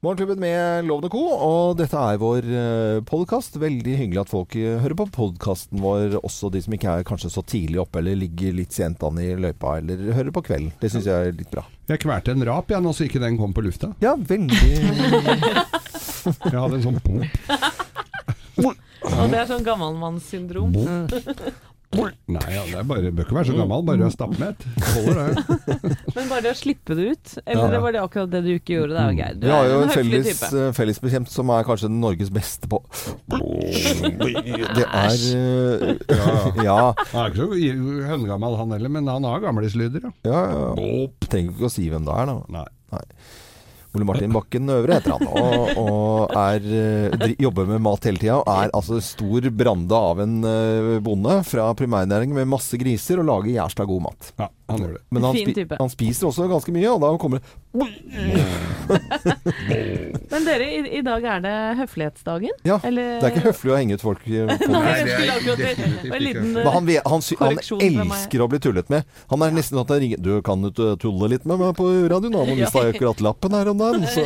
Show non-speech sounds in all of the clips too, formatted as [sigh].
Morgenklubben med Lovende Co. Og dette er vår podkast. Veldig hyggelig at folk eh, hører på podkasten vår, også de som ikke er kanskje så tidlig oppe eller ligger litt sent an i løypa eller hører på kvelden. Det syns jeg er litt bra. Jeg kvalte en rap igjen, så ikke den kom på lufta. Ja, veldig [laughs] Jeg hadde en sånn pop. [laughs] Og det er sånn gammalmannssyndrom. Nei, ja, det er bare, bør ikke være så gammel, bare du er stappmett. Holder det. [laughs] Men bare det å slippe det ut, eller Ja, ja. var det akkurat det du ikke gjorde? Det er jo Geir. Du Vi har jo en en felles, eh, fellesbekjent som er kanskje Norges beste på Det er eh, [laughs] Ja. Han er ikke så høngammal han heller, men han har gamlislyder, ja. ja, ja. Trenger ikke å si hvem det er, da. Nei. Ole Martin Bakken Øvre heter han, og, og er, eh, jobber med mat hele tida. Er altså stor brande av en eh, bonde fra primærnæringen med masse griser, og lager jævla god mat. Ja, han gjør det. Men han, spi type. han spiser også ganske mye, og da kommer det [laughs] Men dere, i, i dag er det høflighetsdagen? Ja, Eller- det er ikke høflig å henge ut folk. eh, Nei, det. er definitivt Men han, han, han elsker å bli tullet med. Han er nesten at han ringer Du kan jo ikke tulle litt med meg på radioen, Han Nå mista jeg akkurat lappen her om dagen. Så.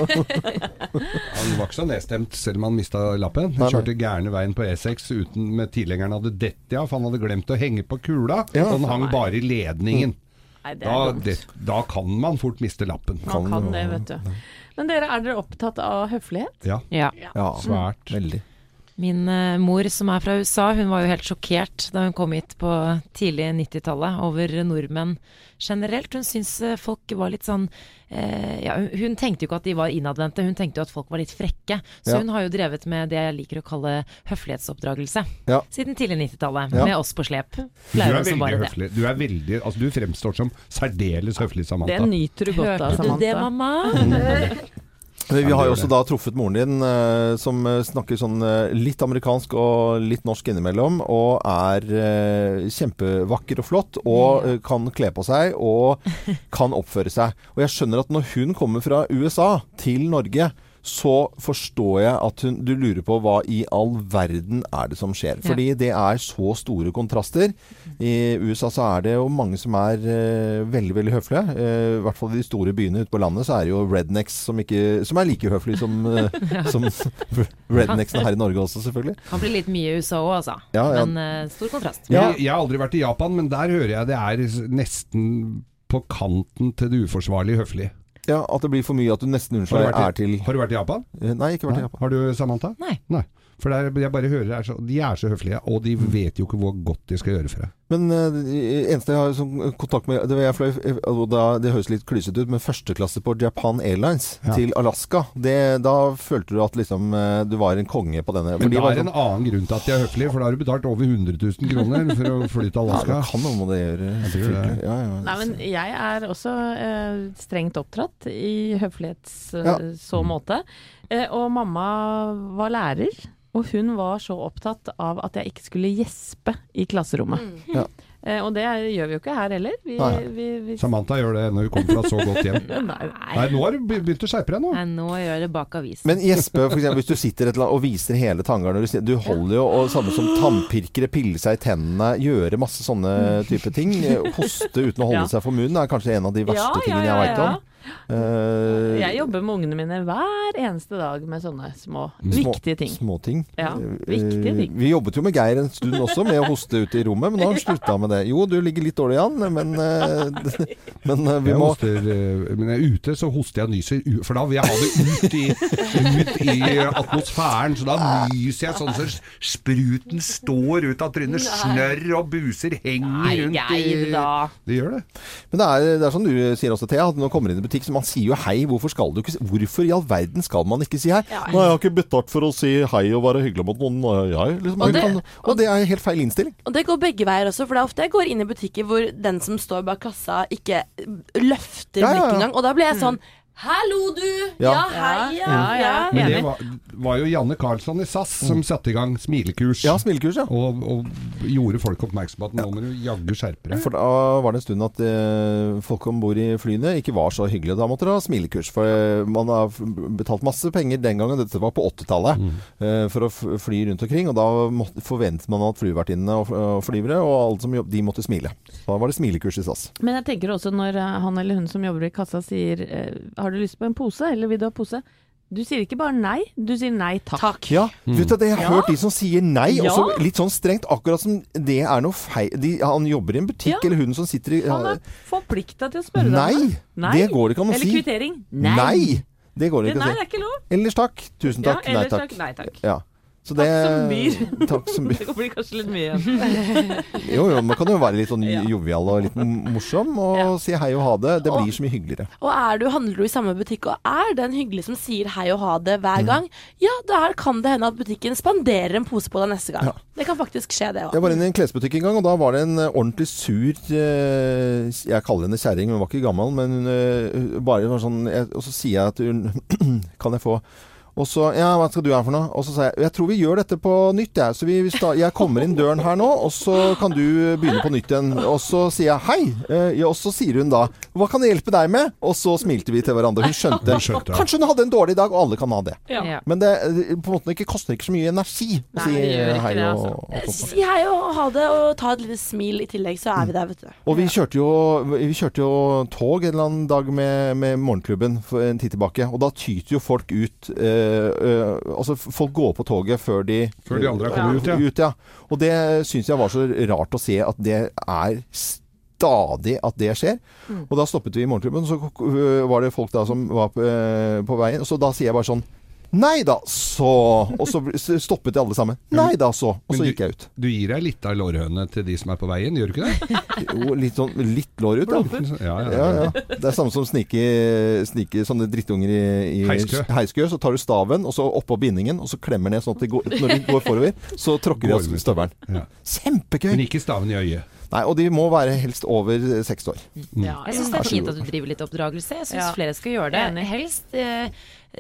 [laughs] Han var ikke så nedstemt selv om han mista lappen. Han kjørte gærne veien på E6 uten med tilhengeren hadde dett av, ja, for han hadde glemt å henge på kula. Ja. Og den hang bare i ledningen. Nei, det Da, det, da kan man fort miste lappen. Man kan det, vet du. Men dere, er dere opptatt av høflighet? Ja, Ja. Ja, svært. veldig. Min eh, mor som er fra USA, hun var jo helt sjokkert da hun kom hit på tidlig 90-tallet over nordmenn generelt. Hun syntes eh, folk var litt sånn eh, ja, hun, tenkte jo ikke at de var innadvendte, hun tenkte jo at folk var litt frekke. Så Ja. hun har jo drevet med det jeg liker å kalle høflighetsoppdragelse. Ja. Siden tidlig 90-tallet, Ja. med oss på slep. Du er. Du er veldig Altså, du fremstår som særdeles høflig, Samantha. Det nyter du godt av, Samantha. Hørte du det, mamma? [laughs] Men vi har jo også da truffet moren din, eh, som eh, snakker sånn eh, litt amerikansk og litt norsk innimellom, og er kjempevakker og flott, og kan kle på seg, og [laughs] kan oppføre seg. Og jeg skjønner at når hun kommer fra USA til Norge, så forstår jeg at hun, du lurer på hva i all verden er det som skjer. Ja. Fordi det er så store kontraster. I USA så er det jo mange som er uh, veldig, veldig høflige. Uh, I hvert fall i de store byene ute på landet så er det jo rednecks som, ikke, som er like høflige som, [laughs] uh, som [laughs] rednecksene her i Norge også, selvfølgelig. Kan bli litt mye i USA òg, altså. Ja, ja. Men stor kontrast. Ja. Jeg, jeg har aldri vært i Japan, men der hører jeg det er nesten på kanten til det uforsvarlig høflige. Ja, At det blir for mye at du nesten Har du unnskyld er til Har du vært i Japan? Eh, Nei, ikke vært i Japan. Har du, Samantha? Nei. For det er, jeg bare hører det er så, De er så høflige, og de vet jo ikke hvor godt de skal gjøre for deg. Men eh, det eneste jeg har sånn kontakt med Det, jeg fløy, eh, da, det høres litt klysete ut, men førsteklasse på Japan Airlines Ja. til Alaska, det, da følte du at liksom eh, du var en konge på denne. Men det er sånn- en annen grunn til at de er høflige, for da har du betalt over 100 000 kroner for å fly til Ja, Alaska. det kan noe med det gjøre. Jeg det. Ja, ja. Nei, men jeg er også eh, strengt oppdratt i høflighets eh, Ja. så måte. Eh, og mamma var lærer, og hun var så opptatt av at jeg ikke skulle gjespe i klasserommet. Ja. Eh, og det gjør vi jo ikke her heller. Vi, Nei. vi, vi, Samantha gjør det når hun kommer fra så godt hjem. [laughs] Nei, Nei, nei, nå har du begynt å skjerpe deg nå. Nei, nå gjør jeg det bak avisen. Men gjespe, for eksempel, hvis du sitter et eller annet og viser hele tangeren Du, du holder jo, og samme som tannpirkere, pille seg i tennene, gjøre masse sånne type ting. Hoste uten å holde Ja. seg for munnen er kanskje en av de verste Ja, ja, tingene jeg veit ja. om. Eh, Jeg jobber med ungene mine hver eneste dag med sånne små, Små- viktige ting. Små ting. Ja, Eh, viktige ting. Vi jobbet jo med Geir en stund også, med å hoste ute i rommet, men nå har han [laughs] slutta med det. Jo, du ligger litt dårlig an, men, uh, [laughs] men vi Jeg må hoster, men jeg er ute, så hoster jeg og nyser, for da vil jeg ha det ut i, ut i atmosfæren. Så da nyser jeg sånn så spruten står ut av trynet. Snørr og buser henger Nei, rundt Geir, da. Det gjør det. Men det er, det er som du sier også, Thea, at når man kommer inn i butikk, så man sier jo hei. Hvorfor skal du ikke si Hvorfor i all verden skal man ikke si hei? Ja. Nei, jeg har ikke betalt for å si hei og være hyggelig mot noen. Jeg, liksom, Og det- kan, og det er helt feil innstilling. Og det går begge veier også, for det er ofte jeg går inn i butikker hvor den som står bak kassa, ikke løfter Ja, ja, ja. blikket engang. Og da blir jeg sånn Hallo, du! Ja. Ja, hei, ja. Ja, ja. Men det var, var jo Janne Karlsson i SAS som satte i gang smilekurs. Ja, smilekurs, ja. Og, og gjorde folk oppmerksom på at nå må du jaggu skjerpe deg. For da var det en stund at eh, folk om bord i flyene ikke var så hyggelige. Da måtte du ha smilekurs. For eh, man har betalt masse penger den gangen, dette var på 80-tallet, Mm. eh, for å fly rundt omkring. Og da måtte, forventet man at flyvertinnene og, og flyvere og alle som jobbet, de måtte smile. Da var det smilekurs i SAS. Men jeg tenker også når han eller hun som jobber i kassa sier eh, Har du lyst på en pose, eller vil du ha pose? Du sier ikke bare nei, du sier nei takk. Takk. Ja, vet du, Jeg har Ja. hørt de som sier nei, Ja. også litt sånn strengt. Akkurat som det er noe feil de, Han jobber i en butikk, Ja. eller hun som sitter i Han er forplikta til å spørre Nei, deg. om det går det ikke an å si. Eller kvittering. Nei! Det går det Nei, ikke det å er ikke lov. si. Ellers takk. Tusen takk. Ja, nei takk. takk. Nei takk. Så det, Takk som byr. [laughs] Takk som byr. Det blir kanskje litt mye igjen. Jo, jo, man kan jo være litt sånn jovial og litt morsom og Ja. si hei og ha det. Det blir så mye hyggeligere. Og er du, handler du i samme butikk og er den hyggelige som sier hei og ha det Mm. hver gang, ja, da kan det hende at butikken spanderer en pose på deg neste gang. Ja. Det kan faktisk skje, det Jeg var inne i en klesbutikk en gang, og da var det en eh, ordentlig sur eh, Jeg kaller henne kjerring, hun var ikke gammel, men eh, bare var sånn Og så sier jeg at hun [clears throat] Kan jeg få og så, ja, hva skal du ha for noe? Og så sa jeg, jeg tror vi gjør dette på nytt, jeg. Så vi, jeg kommer inn døren her nå, og så kan du begynne på nytt igjen. Og så sier jeg hei, eh, ja, og så sier hun da, hva kan jeg hjelpe deg med? Og så smilte vi til hverandre. Hun skjønte. Hun skjønte, ja. Kanskje hun hadde en dårlig dag, og alle kan ha det. Ja. Men det eh, på en måte ikke koster ikke så mye energi å Nei, si ikke hei det, og, altså. og sånt. Si hei og ha det, og ta et lite smil i tillegg, så er vi der, vet du. Og vi kjørte jo, vi kjørte jo tog en eller annen dag med, med morgenklubben for en tid tilbake. Og da tyter jo folk ut eh, eh, Altså folk går på toget før de Før de andre er kommet ut, ja. Og det syns jeg var så rart å se at det er stadig at det skjer. Mm. Og da stoppet vi i morgenklubben, så var det folk da som var på, øh, på veien. Og så da sier jeg bare sånn Nei da, så Og så stoppet de alle sammen. Nei da, så. Og så gikk jeg ut. Du gir deg litt av lårhøne til de som er på veien, gjør du ikke det? [laughs] Jo, litt sånn litt lår ut, da. Ja, ja, Ja, ja. Det er samme som snike, snike sånne drittunger i, i Heiskø. heiskø. Så tar du staven, og så oppå bindingen, og så klemmer ned sånn at de går, når de går forover, så tråkker de av støvelen. Ja. Kjempegøy! Men ikke staven i øyet. Nei, og de må være helst over 60 år. Ja, Jeg syns det er fint at du driver litt oppdragelse. Jeg syns Ja. flere skal gjøre det. Helst eh,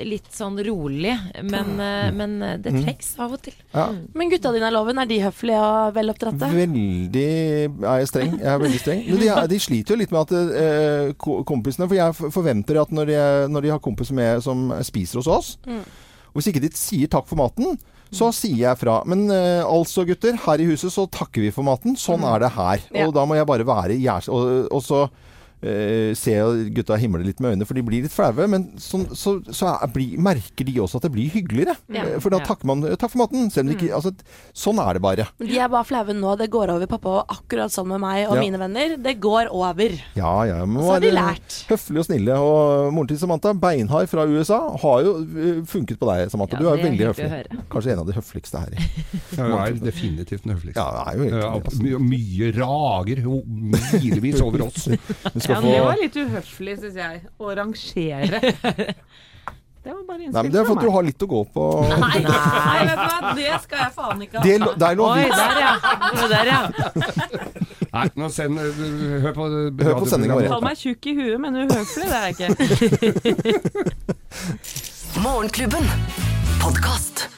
litt sånn rolig, men, eh, men eh, det trengs av og til. Ja. Men gutta dine, Loven, er de høflige og veloppdratte? Veldig er jeg streng. Jeg er veldig streng. Men de, de sliter jo litt med at eh, kompisene For jeg forventer at når de, når de har kompiser med som spiser hos oss Og hvis ikke de sier takk for maten, så sier jeg fra. Men uh, altså, gutter, her i huset så takker vi for maten. Sånn er det her. Ja. Og da må jeg bare være jærs... Og, og så eh, ser jeg gutta himle litt med øynene, for de blir litt flaue. Men så, så, så er, blir, merker de også at det blir hyggeligere. Ja. Eh, For da takker man Takk for maten. Selv om de ikke Altså, sånn er det bare. De er bare flaue nå. Det går over, pappa. Akkurat sånn med meg og Ja. mine venner. Det går over. Ja, ja. Men Og så har de lært. høflige og snille. Og moren til Samantha, beinhard fra USA, har jo uh, funket på deg, Samantha. Ja, du er jo er veldig høflig. Kanskje en av de høfligste her. [laughs] Ja, hun er definitivt den høfligste. Ja, er jo Ja, mye rager milevis over oss. [laughs] Du skal Ja, få det var litt uhøflig, syns jeg. Å rangere. [laughs] Det var bare Nei, innspill men det er for at du har litt å gå på. Nei, nei, vet du hva, det skal jeg faen ikke ha. Det, er lo- er lov. Oi, der ja! Der ja. [laughs] Nei, nå send Hør på Hør på sendingen vår. Kall meg tjukk i huet, men uhøflig det er jeg ikke. [laughs] Morgenklubben. Podkast.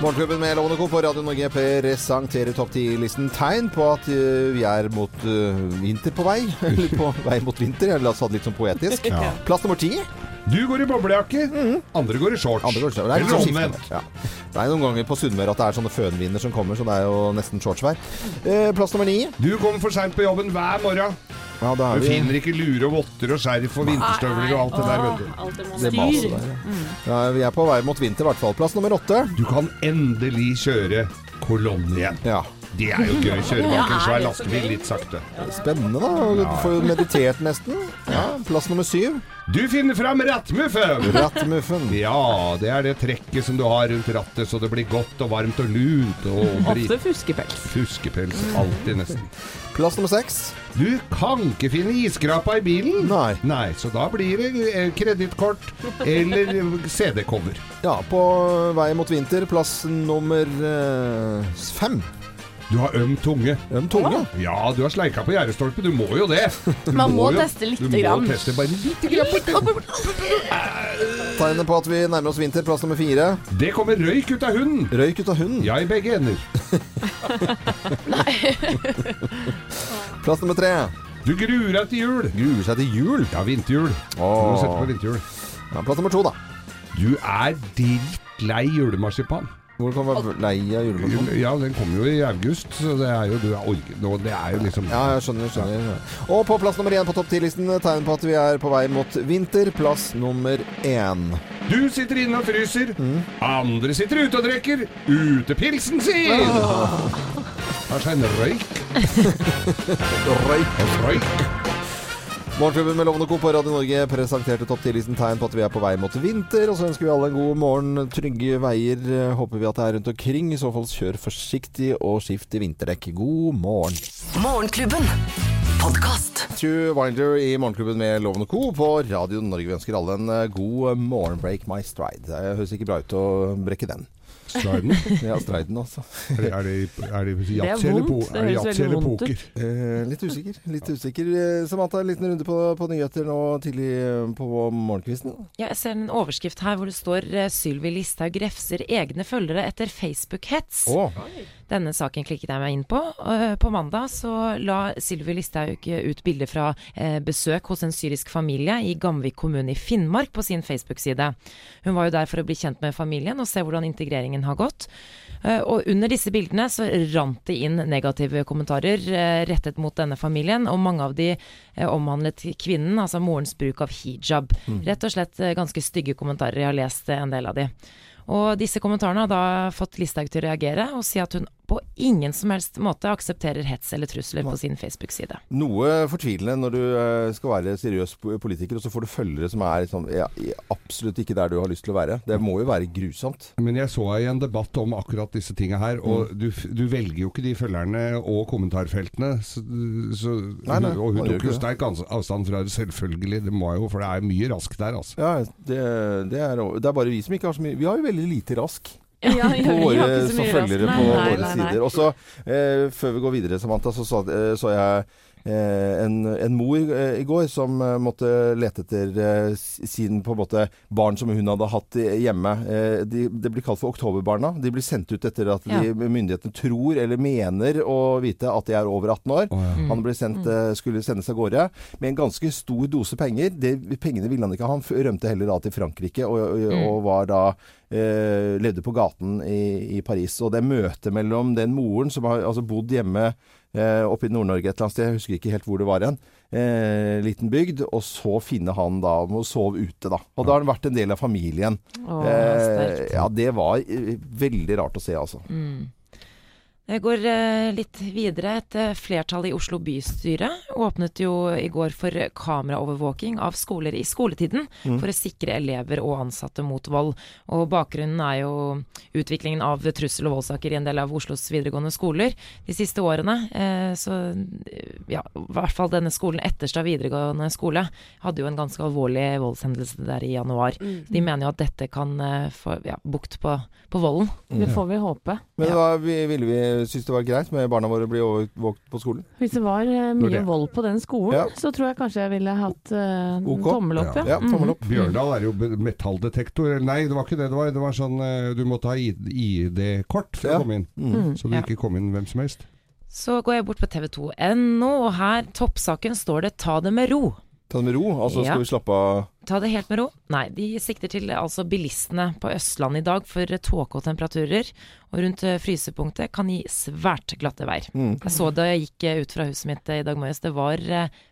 Morgenklubben med Lovende Co. på Radio Norge presenterer topp 10-listen tegn på at uh, vi er mot uh, vinter på vei. [laughs] Eller på vei mot vinter. La oss ha det litt sånn poetisk. Ja. Plass nummer ti. Du går i boblejakke, andre går i shorts. Andre går er litt Eller sånn omvendt. Ja. Det er noen ganger på Sunnmøre at det er sånne fønvinder som kommer, så det er jo nesten shortsvær. Eh, plass nummer ni. Du kommer for seint på jobben hver morgen. Ja, da er Du vi finner ikke lure og votter og skjerf og vinterstøvler og alt det der, vet du. Alt det maset der. Ja. Ja, vi er på vei mot vinter, i hvert fall. Plass nummer åtte. Du kan endelig kjøre kolonne igjen. Ja. Det er jo gøy å kjøre bak en svær lastebil litt sakte. Spennende, da. Du får meditert nesten. Ja, plass nummer syv. Du finner fram rattmuffen! Rattmuffen. Ja, det er det trekket som du har rundt rattet, så det blir godt og varmt og lunt og Ofte fuskepels. fuskepels. Alltid, nesten. Plass nummer seks. Du kan ikke finne iskrapa i bilen. Nei. Nei, så da blir det eh, kredittkort eller CD-cover. Ja, på vei mot vinter. Plass nummer øh, fem. Du har øm tunge. Øm tunge. Ja, du har sleika på gjerdestolpe. Du må jo det. [laughs] Du Man må jo- teste lite Du må teste bare lite grann. Tegnet på at vi nærmer oss vinter. Plass nummer fire. Det kommer røyk ut av hunden. Røyk ut av hunden. Ja, i begge ender. [laughs] Plass nummer tre. Du gruer deg til jul. Gruer seg til jul. Ja, vinterjul. Du må sette på vinterjul. Ja, plass nummer to, da. Du er drittlei julemarsipan. Hvor kan man være lei av julemarked? Ja, den kommer jo i august, så det er jo du er org- Det er jo liksom Ja, jeg skjønner. skjønner. Og på plass nummer én på topp 10-listen tegn på at vi er på vei mot vinter. Plass nummer én. Du sitter inne og fryser. Andre sitter ute og drikker utepilsen sin! Har er seg en røyk. [laughs] Røyk. Røyk. Morgenklubben med Lovende Co. på Radio Norge presenterte topp 10-listen tegn på at vi er på vei mot vinter. Og så ønsker vi alle en god morgen, trygge veier. Håper vi at det er rundt omkring. I så fall kjør forsiktig og skift i vinterdekk. God morgen. Morgenklubben. Podkast. True Winder i Morgenklubben med Lovende Co. på Radio Norge. Vi ønsker alle en eh, god morgenbreak my stride. Det høres ikke bra ut å brekke den. Striden. Ja, striden altså. Er det, er det, er det Det er yatzy eller, po er eller poker? Eh, litt usikker. Litt usikker. Eh, Samantha, en liten runde på, på nyheter nå tidlig eh, på morgenkvisten. Ja, jeg ser en overskrift her hvor det står eh, Sylvi Listhaug refser egne følgere etter Facebook-hets. Oh. Denne saken klikket jeg meg inn på. På mandag så la Sylvi Listhaug ut bilder fra besøk hos en syrisk familie i Gamvik kommune i Finnmark på sin Facebook-side. Hun var jo der for å bli kjent med familien og se hvordan integreringen har gått. Eh, Og under disse bildene så rant det inn negative kommentarer eh, rettet mot denne familien, og mange av de eh, omhandlet kvinnen, altså morens bruk av hijab. Rett og slett ganske stygge kommentarer. Jeg har lest en del av de. Og disse kommentarene har da fått Listhaug til å reagere og si at hun på ingen som helst måte aksepterer hets eller trusler på sin Facebook-side. Noe fortvilende når du eh, skal være seriøs politiker, og så får du følgere som er sånn, ja, absolutt ikke der du har lyst til å være. Det må jo være grusomt. Men jeg så i en debatt om akkurat disse tinga her, og Mm. du, du velger jo ikke de følgerne og kommentarfeltene. Så, så, Nei, nei, og hun tok jo sterk avstand fra det, selvfølgelig. Det må jo, for det er mye rask der, altså. Ja, det, det, er, det er bare vi som ikke har så mye Vi har jo veldig lite rask Ja, våre følgere på våre sider. Og så, eh, før vi går videre, Samantha, så så, eh, så jeg en, en mor eh, i går som eh, måtte lete etter eh, sin på en måte barn som hun hadde hatt i- hjemme. Eh, de, det blir kalt for oktoberbarna. De blir sendt ut etter at de, myndighetene tror eller mener å vite at de er over 18 år. Han ble sendt, eh, skulle sendes av gårde med en ganske stor dose penger. De pengene ville han ikke ha. Han rømte heller da til Frankrike og, og, og var da eh, levde på gaten i, i Paris. Og det møtet mellom den moren som har altså, bodd hjemme eh, oppe i Nord-Norge et eller annet sted, jeg husker ikke helt hvor det var igjen, eh, liten bygd, og så finne han da og sove ute, da. Og da har han vært en del av familien. Åh, Eh, ja, det var eh, veldig rart å se, altså. Mm. Jeg går eh, litt videre. Et eh, flertall i Oslo bystyre åpnet jo i går for kameraovervåking av skoler i skoletiden for å sikre elever og ansatte mot vold. Og bakgrunnen er jo utviklingen av trussel- og voldssaker i en del av Oslos videregående skoler de siste årene. Eh, så ja, i hvert fall denne skolen, Etterstad videregående skole, hadde jo en ganske alvorlig voldshendelse der i januar. De mener jo at dette kan få ja, bukt på, på volden. Det får vi håpe. Men hva vi, ville vi synes det var greit med barna våre å bli overvåket på skolen? Hvis det var eh, mye det- vold på den skolen, Ja. så tror jeg kanskje jeg ville hatt uh, Ok. tommel opp, ja. Ja, tommel opp. Bjørndal er jo metalldetektor. Nei, det var ikke det. Det var, det var sånn eh, du måtte ha ID-kort for Ja. å komme inn. Mm. Så du ikke kom inn hvem som helst. Så går jeg bort på tv2.no, og her, toppsaken, står det 'ta det med ro'. Ta det med ro. Altså Ja. skal vi slappe av Ta det helt med ro? Nei, de sikter til altså bilistene på Østlandet i dag for tåke og temperaturer. Og rundt eh, frysepunktet kan gi svært glatte veier. Mm. Jeg så da jeg gikk eh, ut fra huset mitt eh, i dag morges, det var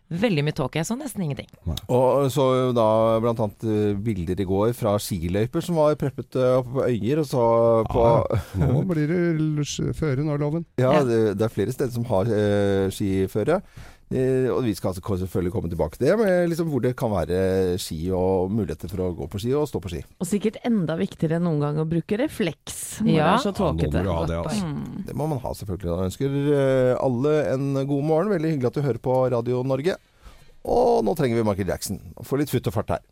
veldig mye tåke. Jeg så nesten ingenting. Og så da eh, bilder i går fra skiløyper som var preppet oppe på Øyer, og så på Ja, [laughs] nå blir det føre nå, loven. Ja, Ja. det, det er flere steder som har eh, skiføre. Eh, og vi skal altså selvfølgelig komme tilbake til det, med liksom hvor det kan være ski og muligheter for å gå på ski og stå på ski. Og sikkert enda viktigere enn noen gang å bruke refleks når Ja. det er så tåkete. Ja, det, altså. Mm. Det må man ha, selvfølgelig. Jeg ønsker eh, alle en god morgen. Veldig hyggelig at du hører på Radio Norge. Og nå trenger vi Michael Jackson. Få litt futt og fart her.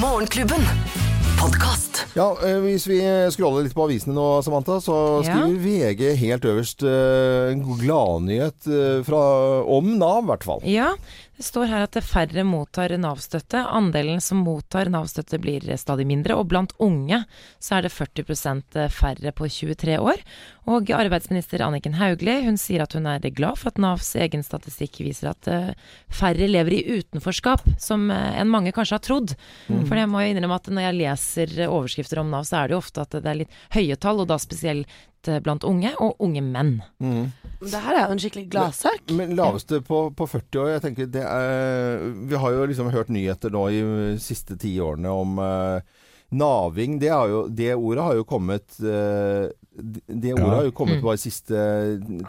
Morgenklubben. Podkast. Ja, eh, Hvis vi scroller litt på avisene nå, Samantha, så Ja. skriver VG helt øverst eh, en gladnyhet eh, om Nav, i hvert fall. Ja, Det står her at færre mottar Nav-støtte. Andelen som mottar Nav-støtte blir stadig mindre, og blant unge så er det 40% færre på 23 år. Og arbeidsminister Anniken Hauglie hun sier at hun er glad for at Navs egen statistikk viser at eh, færre lever i utenforskap, som eh, enn mange kanskje har trodd. For jeg må jo innrømme at når jeg leser overskrifter om Nav, så er det jo ofte at det er litt høye tall, og da spesielt eh, blant unge, og unge menn. Det her er jo en skikkelig gladsak. Men laveste på, på 40 år, jeg tenker det er Vi har jo liksom hørt nyheter nå i de siste ti årene om eh, naving. Det, er jo, det ordet har jo kommet eh, Det ordet Ja. har jo kommet bare de siste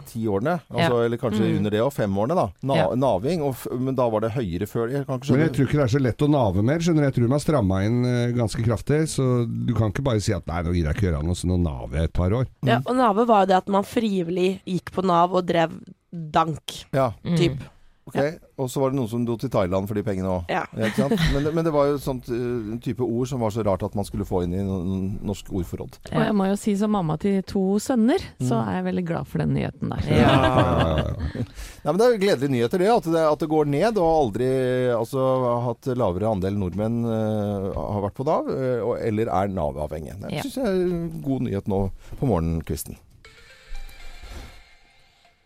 ti årene. Altså, Eller kanskje Mm. under det og Fem årene, da. Na, Ja. Naving. Og, f- men da var det høyere før. Jeg kan ikke Men jeg tror ikke det er så lett å nave mer. skjønner du. Jeg tror de har stramma inn eh, ganske kraftig. Så du kan ikke bare si at nei, nå gidder jeg ikke gjøre noe, så nå naver jeg et par år. Ja, og nave var jo det at man frivillig gikk på Nav og drev dank, Ja, Mm. typ. Ok. Og så var det noen som dro til Thailand for de pengene òg. Ja. Men, det- men det var jo sånt eh, type ord som var så rart at man skulle få inn i noen norsk ordforråd. Og jeg må jo si som mamma til to sønner, så Mm. er jeg veldig glad for den nyheten der. Ja, ja, ja. Nei, men Det er jo gledelige nyheter, det. At det, at det går ned. Og aldri altså, har hatt lavere andel nordmenn uh, har vært på Nav, uh, eller er Nav-avhengige. Det Ja. syns jeg er god nyhet nå på morgenkvisten.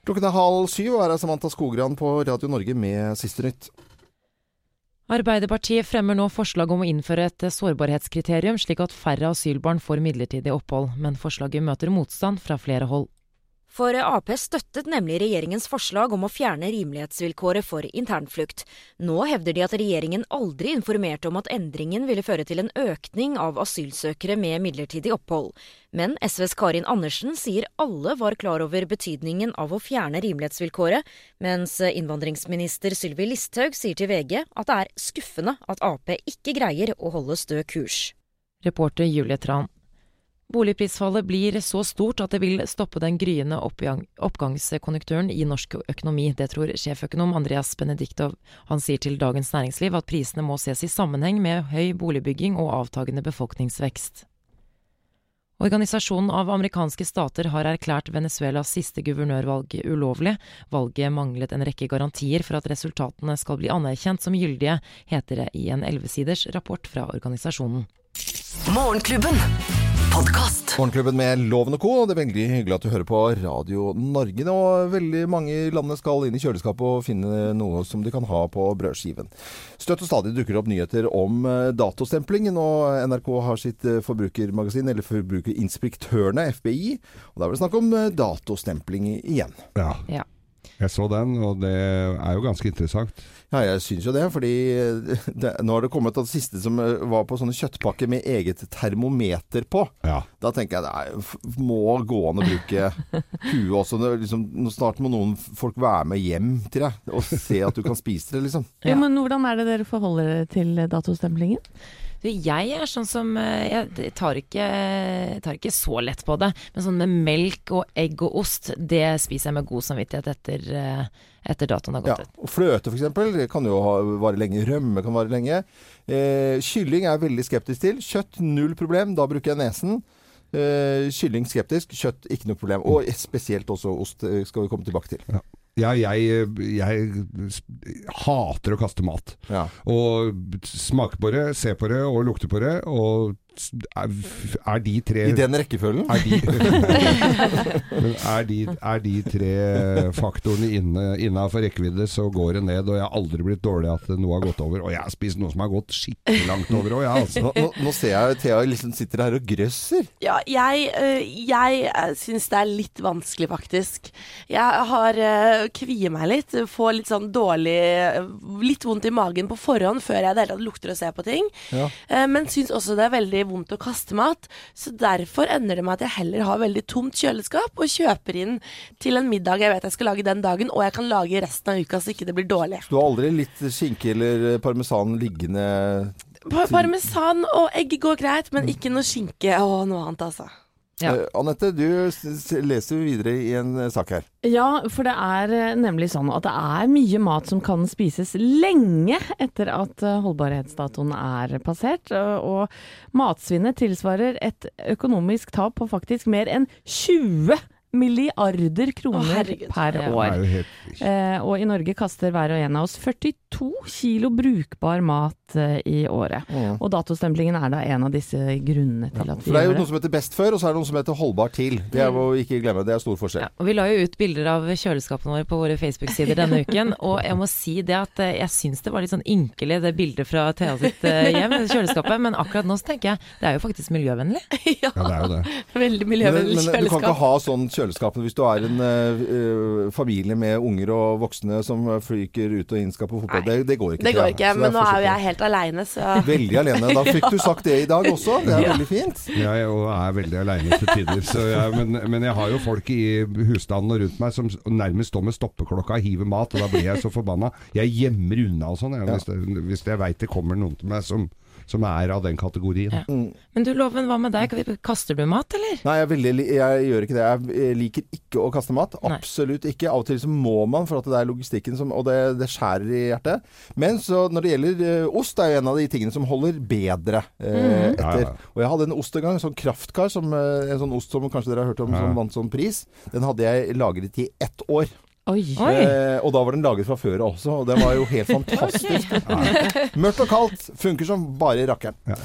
Klokken er halv syv, og her er Samantha Skogran på Radio Norge med Siste nytt. Arbeiderpartiet fremmer nå forslag om å innføre et sårbarhetskriterium, slik at færre asylbarn får midlertidig opphold, men forslaget møter motstand fra flere hold. For Ap støttet nemlig regjeringens forslag om å fjerne rimelighetsvilkåret for internflukt. Nå hevder de at regjeringen aldri informerte om at endringen ville føre til en økning av asylsøkere med midlertidig opphold. Men SVs Karin Andersen sier alle var klar over betydningen av å fjerne rimelighetsvilkåret, mens innvandringsminister Sylvi Listhaug sier til VG at det er skuffende at Ap ikke greier å holde stø kurs. Reporter Julie Tran. Boligprisfallet blir så stort at det vil stoppe den gryende oppgang oppgangskonjunkturen i norsk økonomi. Det tror sjeføkonom Andreas Benediktov. Han sier til Dagens Næringsliv at prisene må ses i sammenheng med høy boligbygging og avtagende befolkningsvekst. Organisasjonen av amerikanske stater har erklært Venezuelas siste guvernørvalg ulovlig. Valget manglet en rekke garantier for at resultatene skal bli anerkjent som gyldige, heter det i en ellevesiders rapport fra organisasjonen. Morgenklubben. Podkast. Morgenklubben med Loven og Co. Det er veldig hyggelig at du hører på Radio Norge. Og veldig mange i landet skal inn i kjøleskapet og finne noe som de kan ha på brødskiven. Støtt og stadig dukker det opp nyheter om eh, datostemplingen, og NRK har sitt eh, forbrukermagasin, eller Forbrukerinspektørene, FBI. Og da er det snakk om eh, datostempling igjen. ja. Ja. Jeg så den, og det er jo ganske interessant. Ja, jeg syns jo det, fordi eh, det, nå har det kommet at det siste som eh, var på sånne kjøttpakker med eget termometer på. Ja. Da tenker jeg det må gå an å bruke huet også. Det, liksom, snart må noen folk være med hjem til deg og se at du kan spise det, liksom. Ja, men hvordan er det dere forholder dere til datostemplingen? Jeg er sånn som eh, Jeg tar ikke, tar ikke så lett på det. Men sånn med melk og egg og ost, det spiser jeg med god samvittighet etter, eh, etter datoen har Ja, gått ut. og Fløte f.eks. kan jo ha, vare lenge. Rømme kan vare lenge. Eh, kylling er jeg veldig skeptisk til. Kjøtt null problem. Da bruker jeg nesen. Eh, kylling skeptisk. Kjøtt ikke noe problem. Og spesielt også ost eh, skal vi komme tilbake til. Ja, jeg, jeg hater å kaste mat. Ja. Og smake på det, se på det og lukte på det. Og er, de tre I den rekkefølgen. er de, [laughs] er, de, er de tre faktorene inne, innafor rekkevidde, så går det ned. Og jeg har aldri blitt dårlig at noe har gått over. Og jeg har spist noe som har gått skikkelig langt over òg, jeg, altså. Nå, nå, ser jeg Thea liksom sitter her og grøsser. Ja, jeg, øh, jeg øh, syns det er litt vanskelig, faktisk. Jeg har øh, kvier meg litt. Får litt sånn dårlig Litt vondt i magen på forhånd før jeg i det hele tatt lukter og ser på ting. Ja. Eh, Men syns også det er veldig vondt å kaste mat. Så derfor ender det med at jeg heller har veldig tomt kjøleskap og kjøper inn til en middag jeg vet jeg skal lage den dagen, og jeg kan lage resten av uka så ikke det blir dårlig. Du har aldri litt skinke eller parmesan liggende Parmesan og egg går greit, men ikke noe skinke og noe annet, altså. Ja. Uh, Anette, du leser videre i en eh, sak her. Ja, for det er eh, nemlig sånn at det er mye mat som kan spises lenge etter at holdbarhetsdatoen er passert. Og, matsvinnet tilsvarer et økonomisk tap på faktisk mer enn 20 milliarder kroner Å, per år. Eh, og i Norge kaster hver og en av oss 42 kilo brukbar mat eh, i året. Mm. Og datostemplingen er da en av disse grunnene til at vi For det er jo noe som heter best før, og så er det noe som heter holdbar til. Det er jo ikke glemme, det er stor forskjell. Ja, og Vi la jo ut bilder av kjøleskapene våre på våre Facebook-sider denne [laughs] uken, og jeg må si det at eh, jeg syns det var litt sånn ynkelig det bildet fra Thea sitt eh, hjem, det [laughs] kjøleskapet, men akkurat nå så tenker jeg det er jo faktisk miljøvennlig. [laughs] ja, Ja, det er jo det. veldig Men, kjøleskap. men du kan ikke ha sånn kjøleskap hvis du er en eh, familie med unger og voksne som flyker ut og inn skal på fotball. Det, Nei. det går ikke. Det går ikke, men nå er jo jeg helt aleine, så. Veldig alene. Da fikk du sagt det i dag også. Det er Ja. veldig fint. Jeg er veldig aleine til tider. Så jeg, men, men jeg har jo folk i husstanden og rundt meg som nærmest står med stoppeklokka og hiver mat, og da blir jeg så forbanna. Jeg gjemmer unna og sånn, hvis, det, hvis jeg veit det kommer noen til meg som, som er av den kategorien. Ja. Men du Loven, hva med deg? Kaster du mat, eller? Nei, jeg, veldig, jeg gjør ikke det. Jeg liker ikke å kaste mat. Nei. Absolutt ikke. Av og til så må man, for at det er logistikken som Og det, det skjærer i hjertet. Men så når det gjelder eh, ost, det er jo en av de tingene som holder bedre eh, Ja, etter. ja. Og jeg hadde en ost en gang, en sånn kraftkar, som, eh, en sånn ost som kanskje dere har hørt om, Ja. som vant sånn pris. Den hadde jeg lagret i ett år. Eh, og da var den laget fra før av også, og den var jo helt [laughs] fantastisk. Mørkt og kaldt. Funker som bare rakkeren. Ja.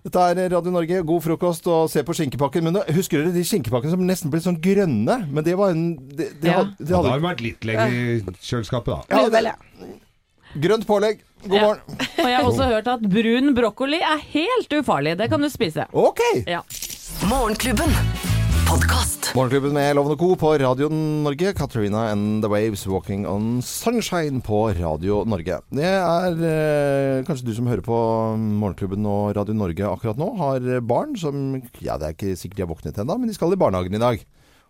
Dette er Radio Norge. God frokost og se på skinkepakken. Men da, husker dere de skinkepakkene som nesten ble sånn grønne? Men det var en Det, det, Ja. had- det Ja, da hadde har vi vært litt lenger i kjøleskapet, da. Ja, Vel, ja. Grønt pålegg. God Ja. morgen. Og jeg har også hørt at brun brokkoli er helt ufarlig. Det kan du spise. Ok. Ja. Morgenklubben. Podkast. Morgenklubben med Lovende Co. på Radio Norge. Katarina and the Waves Walking on Sunshine på Radio Norge. Det er eh, kanskje du som hører på Morgenklubben og Radio Norge akkurat nå, har barn som Ja, det er ikke sikkert de har våknet ennå, men de skal i barnehagen i dag.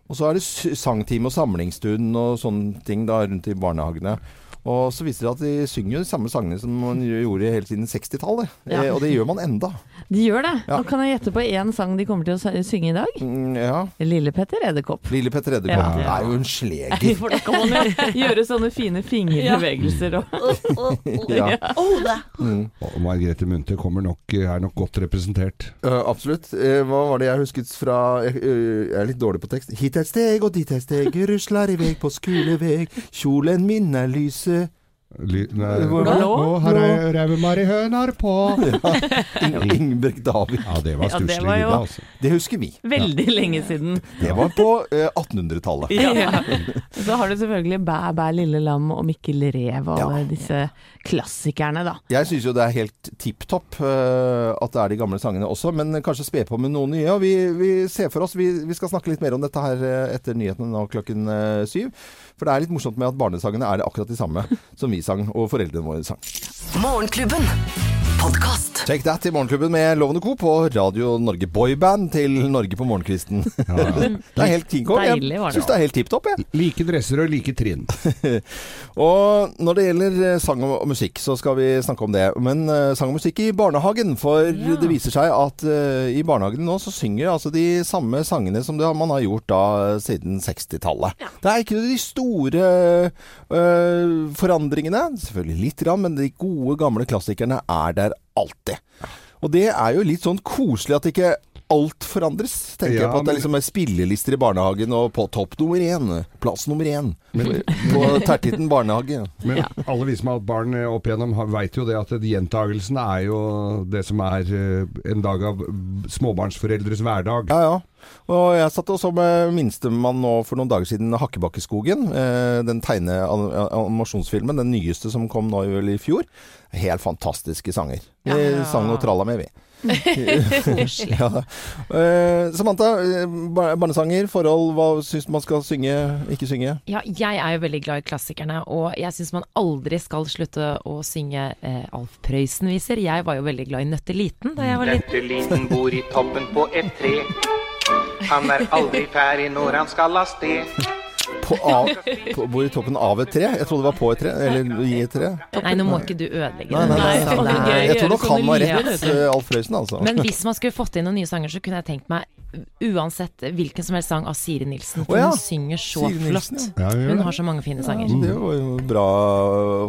Og så er det sangtime og samlingsstund og sånne ting da rundt i barnehagene. Og så viser det at de synger jo de samme sangene som man gjorde helt siden 60-tallet. Ja. Eh, og det gjør man enda. De gjør det. Ja. Og kan jeg gjette på én sang de kommer til å synge i dag. Mm, ja. Lille Petter Edderkopp. Lille Petter Edderkopp. Ja. Det er jo en sleger. [laughs] For da kan man jo [laughs] gjøre sånne fine fingerbevegelser og Ja. Oh, [laughs] det. Og Margrethe Munthe kommer nok, er nok godt representert. Uh, absolutt. Uh, hva var det jeg husket fra eh, jeg er litt dårlig på tekst. Hit et steg og dit et steg, rusler i vei på skoleveg. Kjolen min er lyse. Ly, nei, Blå, Å, her er Raumari hønar på [laughs] ja. Ingeborg David. Ja, det var Ja, det jo- altså. Det husker vi. Veldig lenge siden. Det var på eh, 1800-tallet. Ja. [laughs] Så har du selvfølgelig Bæ bæ lille lam og Mikkel Rev og alle disse klassikerne, da. Jeg syns jo det er helt tipp topp uh, at det er de gamle sangene også, men kanskje spe på med noen nye. Og vi, vi ser for oss vi, vi skal snakke litt mer om dette her eh, etter nyhetene nå klokken uh, syv. For det er litt morsomt med at barnesangene er akkurat de samme som vi sang, og foreldrene våre sang. Morgenklubben. Podkast. Check that i Morgenklubben med Lovende Co. på Radio Norge. Boyband til Norge på morgenkvisten. Ja, ja. [laughs] Det er helt kinko. Jeg Deilig det. syns det er helt tipp topp, jeg. Like dresser og like trinn. [laughs] Og når det gjelder eh, sang og musikk, så skal vi snakke om det. Men uh, sang og musikk i barnehagen. For Ja. det viser seg at uh, i barnehagen nå så synger altså de samme sangene som det man har gjort da siden 60-tallet. Det er ikke de store uh, forandringene. Selvfølgelig litt, grann, men de gode, gamle klassikerne er der alltid. Og det er jo litt sånn koselig at ikke alt forandres. Tenker Ja, jeg på at det er liksom er spillelister i barnehagen og på topp nummer én. Plass nummer én. på Tertitten barnehage. Men alle vi som har hatt barn opp igjennom, veit jo det at gjentagelsen er jo det som er eh, en dag av småbarnsforeldres hverdag. Ja, ja. Og jeg satt også med minstemann nå for noen dager siden, 'Hakkebakkeskogen'. Eh, den tegne-animasjonsfilmen, den nyeste som kom nå i fjor. Helt fantastiske sanger. Vi Ja. sang og tralla med, vi. [laughs] ja. uh, Samantha, eh, barnesanger, forhold, hva syns man skal synge, ikke synge? Ja, jeg er jo veldig glad i klassikerne, og jeg syns man aldri skal slutte å synge uh, Alf Prøysen-viser. Jeg var jo veldig glad i Nøtteliten da jeg var liten. Nøtteliten bor i toppen på et tre. Han er aldri ferdig når han skal av sted. På, av, på, bor i toppen av et tre? Jeg trodde det var på et tre, eller i et tre. Nei, nå må ikke du ødelegge Nei, nei, nei, det. nei, Jeg tror nok han har rett, eh, Alf Prøysen, altså. Men hvis man skulle fått inn noen nye sanger, så kunne jeg tenkt meg uansett hvilken som helst sang av Siri Nilsen. For oh, ja. hun synger så Siri Nilsen, flott. Ja, hun har så mange fine sanger. Det var jo bra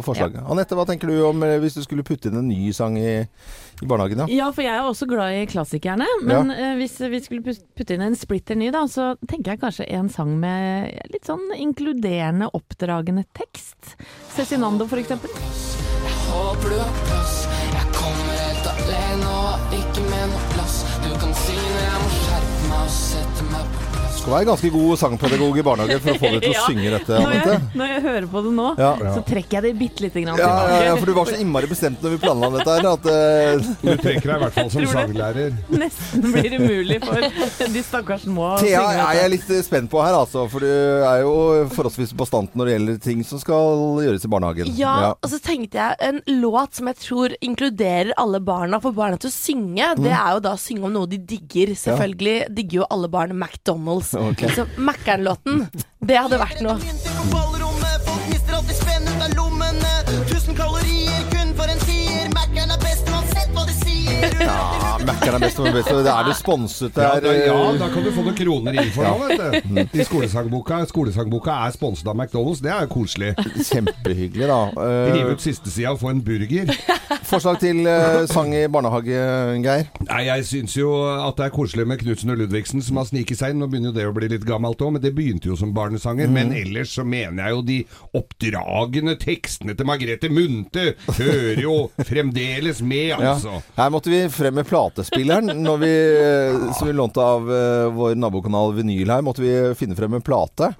forslag. Anette, hva tenker du om eh, hvis du skulle putte inn en ny sang i, i barnehagen? Ja? Ja, for jeg er også glad i klassikerne. Men uh, hvis vi skulle putte inn en splitter ny, da, så tenker jeg kanskje en sang med litt sånn inkluderende, oppdragende tekst. Cezinando, for eksempel. Håper du har plass. Jeg kommer helt alene og ikke med noe Skal være ganske god sangpedagog i barnehagen for å få deg til å [laughs] Ja. synge dette, Når jeg, når jeg hører på det nå, Ja. så trekker jeg det bitte lite grann Ja, ja, tilbake. ja, for du var så innmari bestemt når vi planla dette her, at uh... Du trekker deg i hvert fall som sanglærer. [laughs] Nesten blir umulig for de stakkars små å Thea synge er jeg litt spent på her, altså. For du er jo forholdsvis bastant når det gjelder ting som skal gjøres i barnehagen. Ja, og så tenkte jeg en låt som jeg tror inkluderer alle barna, for barna til å synge. Mm. Det er jo da å synge om noe de digger. Selvfølgelig digger jo alle barn McDonald's. [laughs] Ok. Så Mækkern-låten, det hadde vært noe. Ja, Mækkern er best og best. er du sponset Ja, der. da, ja, eh, da kan du få noen kroner inn for det, vet du. I skolesangboka. Skolesangboka er sponset av McDonald's. Det er jo koselig. Kjempehyggelig, da. Eh, Rive ut siste sida og få en burger. forslag til eh, sang i barnehage, Geir? Nei, jeg syns jo at det er koselig med Knutsen og Ludvigsen som har sniket seg inn. Nå begynner jo det å bli litt gammelt òg, men det begynte jo som barnesanger. Men ellers så mener jeg jo de oppdragende tekstene til Margrethe Munthe hører jo fremdeles med, Ja. altså. Her måtte vi frem med platespilleren. Når vi, eh, som vi lånte av eh, vår nabokanal Vinyl her, måtte vi finne frem en plate.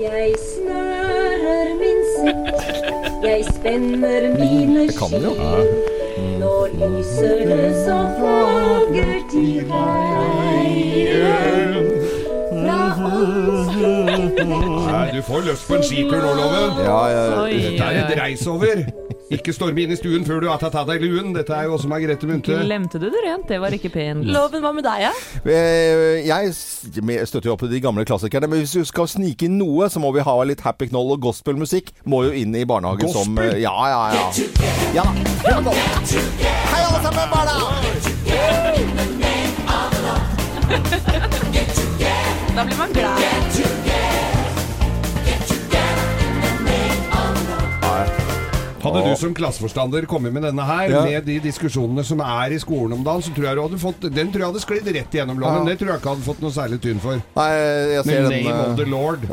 Jeg snører min sekk, jeg spenner mine skinn. Nå lyser det så fagert i veien. Fra Nei, du får lyst på en skitur nå, Loven. Ja, ja, Dette er et reis over. Ikke storme inn i stuen før du har tatt av deg luen. Dette er jo også Margrethe Munthe. Glemte du det rent? Det var ikke pent. Loven, hva med deg, ja? Eh, Jeg støtter jo opp til de gamle klassikerne, men hvis du skal snike inn noe, så må vi ha litt happy knoll og gospelmusikk. Må jo inn i barnehagen som Gospel? som Ja, ja, ja. Ja da. Hei, alle sammen, barna! Da blir man glad. Hadde du som klasseforstander kommet med denne her, Ja. med de diskusjonene som er i skolen om dagen, så tror jeg du hadde fått Den tror jeg hadde sklidd rett igjennom loven. Ja. Det tror jeg ikke hadde fått noe særlig tynn for. Nei, jeg ser den name eh, of the lord.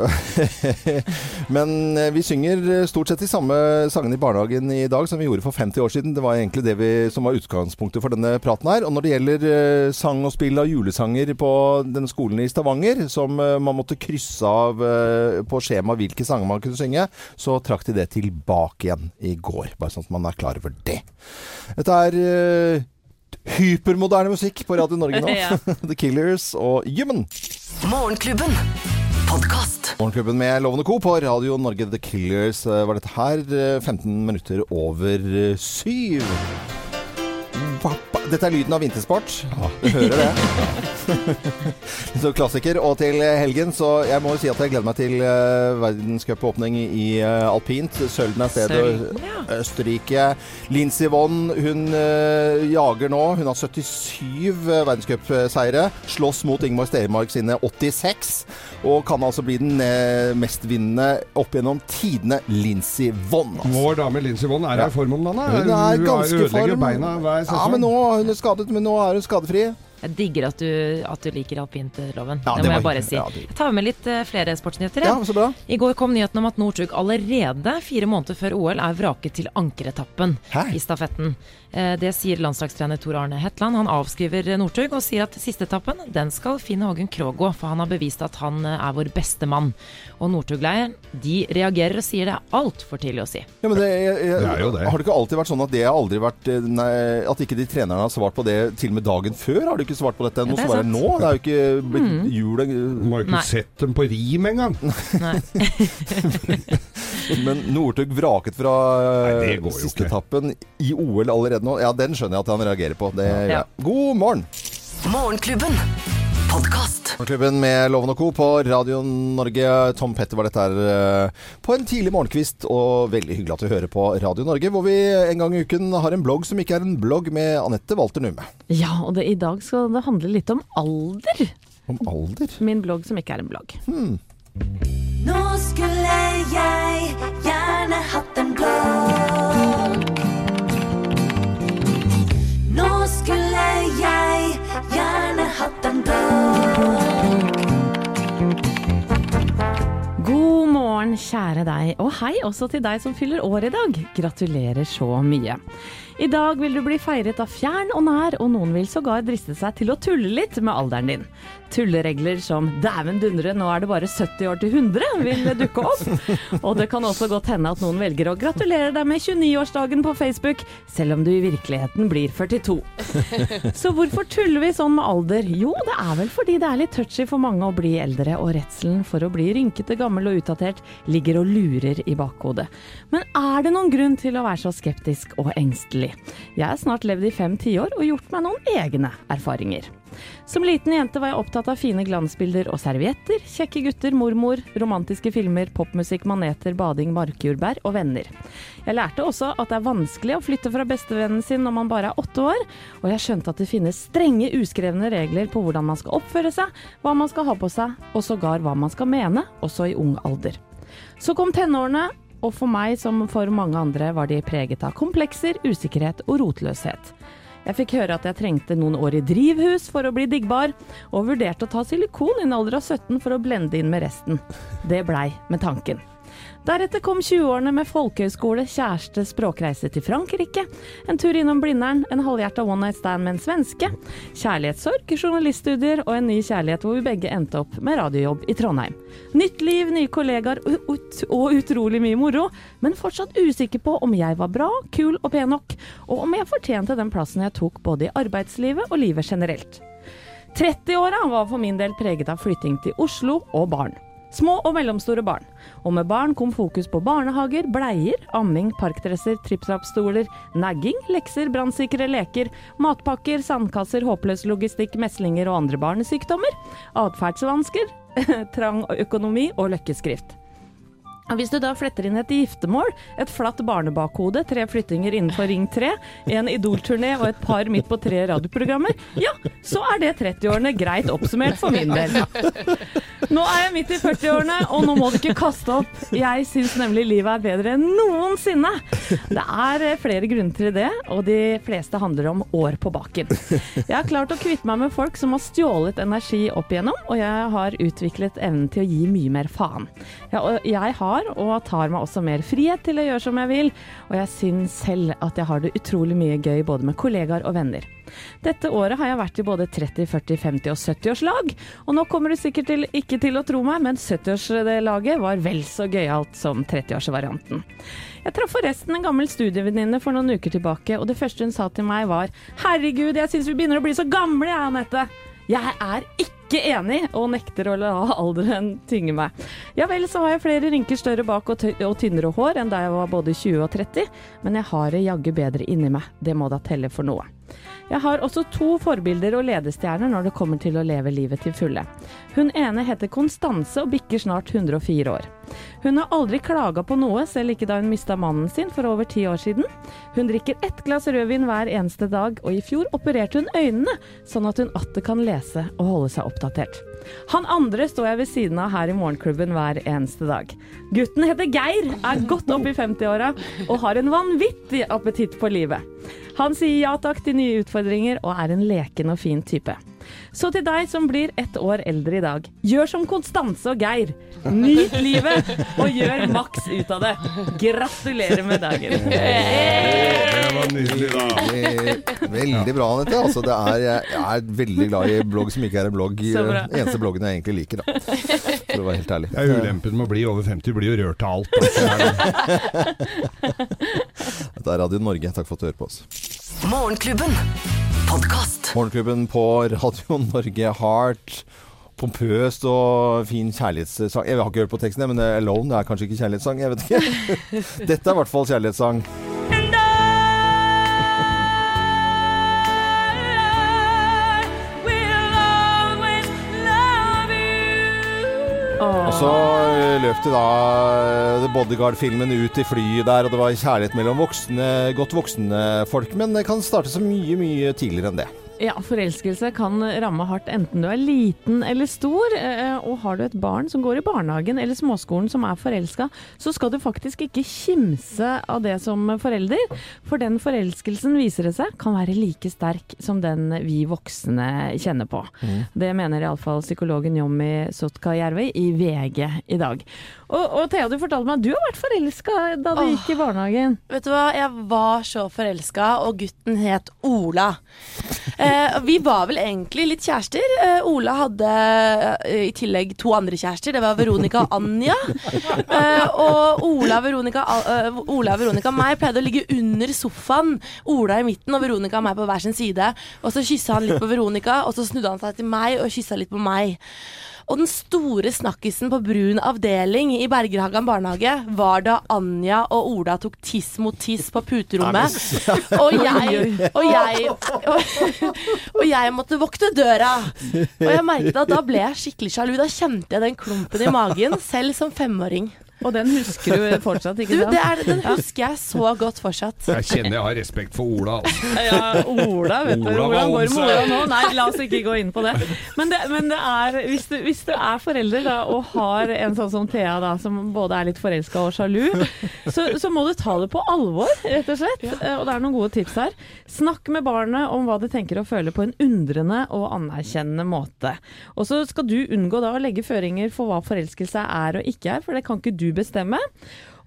[laughs] Men eh, vi synger eh, stort sett de samme sangene i barnehagen i dag som vi gjorde for 50 år siden. Det var egentlig det vi, som var utgangspunktet for denne praten her. Og når det gjelder eh, sang og spill av julesanger på denne skolen i Stavanger, som eh, man måtte krysse av eh, på skjema hvilke sanger man kunne synge, så trakk de det tilbake igjen i går. Bare sånn at man er klar over det. Dette er uh, hypermoderne musikk på Radio Norge nå. [laughs] Ja. [laughs] The Killers og Human. Morgenklubben. Podkast. Morgenklubben med Lovende Co. på Radio Norge The Killers eh, var dette her. eh, 15 minutter over eh, syv. Dette er lyden av vintersport. Du hører det. [laughs] så klassiker. Og til helgen, så jeg må jo si at jeg gleder meg til uh, verdenscupåpning i uh, alpint. Sølden er stedet. Sølden, ja. Østerrike. Lincy Vonn, hun uh, jager nå. Hun har 77 uh, verdenscupseire. Slåss mot Ingmar Stenmark sine 86. Og kan altså bli den uh, mestvinnende opp gjennom tidene Lincy Vonn. Altså. Vår dame Lincy Vonn er her i form om dagen. da. Hun er ganske ødelegger form. beina hver sesong. Ja, men nå hun er skadet, men nå er hun skadefri. Jeg digger at du, at du liker alpintloven. Ja, det det må jeg bare si. ja, Jeg tar med litt eh, flere sportsnyheter. Ja, så bra. I går kom nyheten om at Northug allerede fire måneder før OL er vraket til ankeretappen i stafetten. Eh, Det sier landslagstrener Tor Arne Hetland. Han avskriver Northug og sier at siste etappen den skal Finn Hågen Krogh gå, for han har bevist at han eh, er vår beste mann. Og Northug-leiren de reagerer og sier det er altfor tidlig å si. Ja, men det, jeg, jeg, Det er jo det. Har det ikke alltid vært sånn at det har aldri vært eh, nei, At ikke de trenerne har svart på det til og med dagen før? Har de ikke svart på dette? Nå Ja, det er svarer nå. Det er jo ikke blitt jul Du har jo ikke Nei. sett dem på rim engang. [laughs] Men Northug vraket fra eh, Nei, jo siste etappen i OL allerede nå. Ja, den skjønner jeg at han reagerer på. Det Ja. God morgen! Morgenklubben. Podkast. Morgenklubben med Loven og Co. på Radio Norge. Tom Petter var dette her eh, på en tidlig morgenkvist, og veldig hyggelig at du hører på Radio Norge, hvor vi en gang i uken har en blogg som ikke er en blogg, med Anette Walter Numme. Ja, og det, i dag skal det handle litt om alder. Om alder? Min blogg som ikke er en blogg. Hmm. Nå skulle jeg gjerne hatt en blogg. Nå skulle gjerne hatt en blogg. God morgen, kjære deg, og hei også til deg som fyller år i dag. Gratulerer så mye. I dag vil du bli feiret av fjern og nær, og noen vil sågar driste seg til å tulle litt med alderen din. Tulleregler som 'dæven dundre, nå er det bare 70 år til 100' vil dukke opp. [laughs] Og det kan også godt hende at noen velger å gratulere deg med 29-årsdagen på Facebook, selv om du i virkeligheten blir 42. [laughs] Så hvorfor tuller vi sånn med alder? Jo, det er vel fordi det er litt touchy for mange å bli eldre, og redselen for å bli rynkete, gammel og utdatert ligger og lurer i bakhodet. Men er det noen grunn til å være så skeptisk og engstelig? Jeg har snart levd i fem tiår og gjort meg noen egne erfaringer. Som liten jente var jeg opptatt av fine glansbilder og servietter, kjekke gutter, mormor, romantiske filmer, popmusikk, maneter, bading, markjordbær og venner. Jeg lærte også at det er vanskelig å flytte fra bestevennen sin når man bare er åtte år, og jeg skjønte at det finnes strenge uskrevne regler på hvordan man skal oppføre seg, hva man skal ha på seg, og sågar hva man skal mene, også i ung alder. Så kom tenårene, og for meg som for mange andre var de preget av komplekser, usikkerhet og rotløshet. Jeg fikk høre at jeg trengte noen år i drivhus for å bli diggbar, og vurderte å ta silikon i en alder av 17 for å blende inn med resten. Det blei med tanken. Deretter kom 20-årene med folkehøyskole, kjæreste, språkreise til Frankrike, en tur innom Blindern, en halvhjerta one night stand med en svenske, kjærlighetssorg, journaliststudier og en ny kjærlighet hvor vi begge endte opp med radiojobb i Trondheim. Nytt liv, nye kollegaer ut og utrolig mye moro, men fortsatt usikker på om jeg var bra, kul og pen nok, og om jeg fortjente den plassen jeg tok både i arbeidslivet og livet generelt. 30-åra var for min del preget av flytting til Oslo og barn. Små og mellomstore barn. Og med barn kom fokus på barnehager, bleier, amming, parkdresser, tripp-trapp-stoler, nagging, lekser, brannsikre leker, matpakker, sandkasser, håpløs logistikk, meslinger og andre barnesykdommer, atferdsvansker, [laughs] trang økonomi og løkkeskrift. Hvis du da fletter inn et giftermål, et flatt barnebakhode, tre flyttinger innenfor Ring 3, en Idol-turné og et par midt på tre radioprogrammer, ja, så er det 30-årene greit oppsummert for min del. Nå er jeg midt i 40-årene, og nå må du ikke kaste opp. Jeg syns nemlig livet er bedre enn noensinne. Det er eh, flere grunner til det, og de fleste handler om år på baken. Jeg har klart å kvitte meg med folk som har stjålet energi opp igjennom, og jeg har utviklet evnen til å gi mye mer faen. Jeg har og tar meg også mer frihet til å gjøre som jeg vil, og jeg syns selv at jeg har det utrolig mye gøy både med kollegaer og venner. Dette året har jeg vært i både 30-, 40-, 50- og 70-årslag, og nå kommer du sikkert til, ikke til å tro meg, men 70-årslaget var vel så gøyalt som 30-årsvarianten. Jeg traff forresten en gammel studievenninne for noen uker tilbake, og det første hun sa til meg var 'herregud, jeg syns vi begynner å bli så gamle, jeg, Anette'. Jeg er ikke enig, og nekter å la alderen tynge meg. Ja vel, så har jeg flere rynker større bak og, og tynnere hår enn da jeg var både 20 og 30, men jeg har det jaggu bedre inni meg. Det må da telle for noe. Jeg har også to forbilder og ledestjerner når det kommer til å leve livet til fulle. Hun ene heter Konstanse og bikker snart 104 år. Hun har aldri klaga på noe, selv ikke da hun mista mannen sin for over ti år siden. Hun drikker ett glass rødvin hver eneste dag, og i fjor opererte hun øynene, sånn at hun atter kan lese og holde seg oppdatert. Han andre står jeg ved siden av her i morgenklubben hver eneste dag. Gutten heter Geir, er godt opp i 50-åra og har en vanvittig appetitt på livet. Han sier ja takk til nye utfordringer og er en leken og fin type. Så til deg som blir ett år eldre i dag, gjør som Konstanse og Geir. Nyt livet og gjør maks ut av det. Gratulerer med dagen. Det var nydelig, da. Eh, Veldig bra, Anette. Altså, er, jeg er veldig glad i blogg som ikke er en blogg. Den eneste bloggen jeg egentlig liker, da. For å være helt ærlig. Er ulempen med å bli over 50, du blir jo rørt av alt. Altså. [laughs] Dette er Radio Norge. Takk for at du hører på oss. Morgenklubben. Podkast. Morgenklubben på Radio Norge Heart. Pompøst og fin kjærlighetssang. Jeg har ikke hørt på teksten, men Alone er kanskje ikke kjærlighetssang. Jeg vet ikke. [laughs] Dette er i hvert fall kjærlighetssang. Så eh, løp de da eh, The Bodyguard-filmen ut i flyet der, og det var kjærlighet mellom voksne, godt voksne folk. Men det kan starte så mye, mye tidligere enn det. Ja, forelskelse kan ramme hardt enten du er liten eller stor. eh, Og har du et barn som går i barnehagen eller småskolen som er forelska, så skal du faktisk ikke kimse av det som forelder. For den forelskelsen, viser det seg, kan være like sterk som den vi voksne kjenner på. Det mener iallfall psykologen Jommi Sotka Jervøy i VG i dag. Og, og Thea, du fortalte meg at du har vært forelska da du Åh. gikk i barnehagen. Vet du hva, jeg var så forelska, og gutten het Ola. Eh, vi var vel egentlig litt kjærester. Eh, Ola hadde eh, i tillegg to andre kjærester. Det var Veronica og Anja. Eh, og Ola, Veronica, eh, Ola, Veronica og meg pleide å ligge under sofaen. Ola i midten og Veronica og meg på hver sin side. Og så kyssa han litt på Veronica, og så snudde han seg til meg og kyssa litt på meg. Og den store snakkisen på Brun avdeling i Bergerhagan barnehage var da Anja og Ola tok tiss mot tiss på puterommet. Og jeg, og jeg og, og jeg måtte vokte døra. Og jeg merket at da ble jeg skikkelig sjalu. Da kjente jeg den klumpen i magen, selv som femåring. Og den husker du fortsatt, ikke sant? det er, Den husker jeg så godt fortsatt. Jeg kjenner jeg har respekt for Ola. Altså. Ja, Ola, vet du. Ola du Hvordan går det med. Ola nå? Nei, la oss ikke gå inn på det. Men det, men det er, hvis du, hvis du er forelder da, og har en sånn som Thea, da, som både er litt forelska og sjalu, så, så må du ta det på alvor, rett og slett. Ja. Og det er noen gode tips her. Snakk med barnet om hva det tenker og føler på en undrende og anerkjennende måte. Og så skal du unngå da å legge føringer for hva forelskelse er og ikke er, for det kan ikke du bestemme.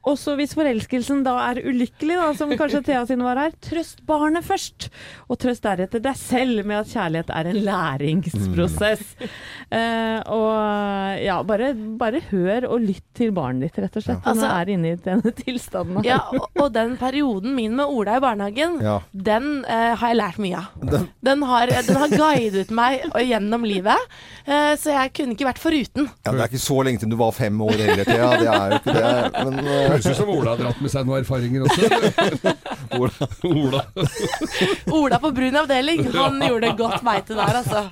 Og så hvis forelskelsen da er ulykkelig, da, som kanskje Thea sin var her, trøst barnet først. Og trøst deretter deg selv med at kjærlighet er en læringsprosess. Eh, og ja, bare, bare hør og lytt til barnet ditt, rett og slett. Når Altså- du er inne i denne tilstanden. Ja, og, og den perioden min med Ola i barnehagen, Ja. den eh, har jeg lært mye av. Den, har, den har guidet meg gjennom livet, eh, så jeg kunne ikke vært foruten. Ja, det er ikke så lenge til du var fem år heller, Thea. Det er jo ikke det. Men Høres ut som Ola har dratt med seg noen erfaringer også. Ola. Ola. Ola på brun avdeling, han gjorde godt meite der, altså.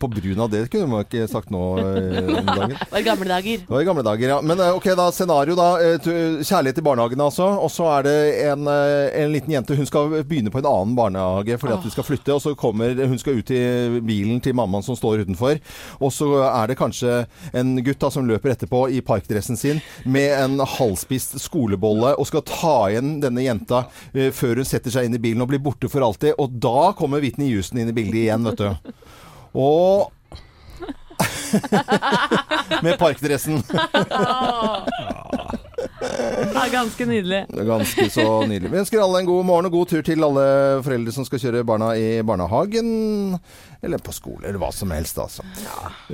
På brun av det kunne man ikke sagt nå eh, om dagen. [laughs] Det var i gamle dager. Det var i gamle dager, ja. Men eh, ok, da, scenario da. eh, Kjærlighet i barnehagen, altså. Og så er det en, en liten jente. Hun skal begynne på en annen barnehage fordi at de skal flytte. Og så kommer Hun skal ut i bilen til mammaen som står utenfor. Og så er det kanskje en gutt da som løper etterpå i parkdressen sin med en halvspist skolebolle og skal ta igjen denne jenta før hun setter seg inn i bilen og blir borte for alltid. Og da kommer Whitney Houston inn i bildet igjen, vet du. Og [laughs] Med parkdressen. [laughs] Ja, ganske nydelig. Det Ganske så nydelig. Vi ønsker alle en god morgen og god tur til alle foreldre som skal kjøre barna i barnehagen. Eller på skole, eller hva som helst, altså.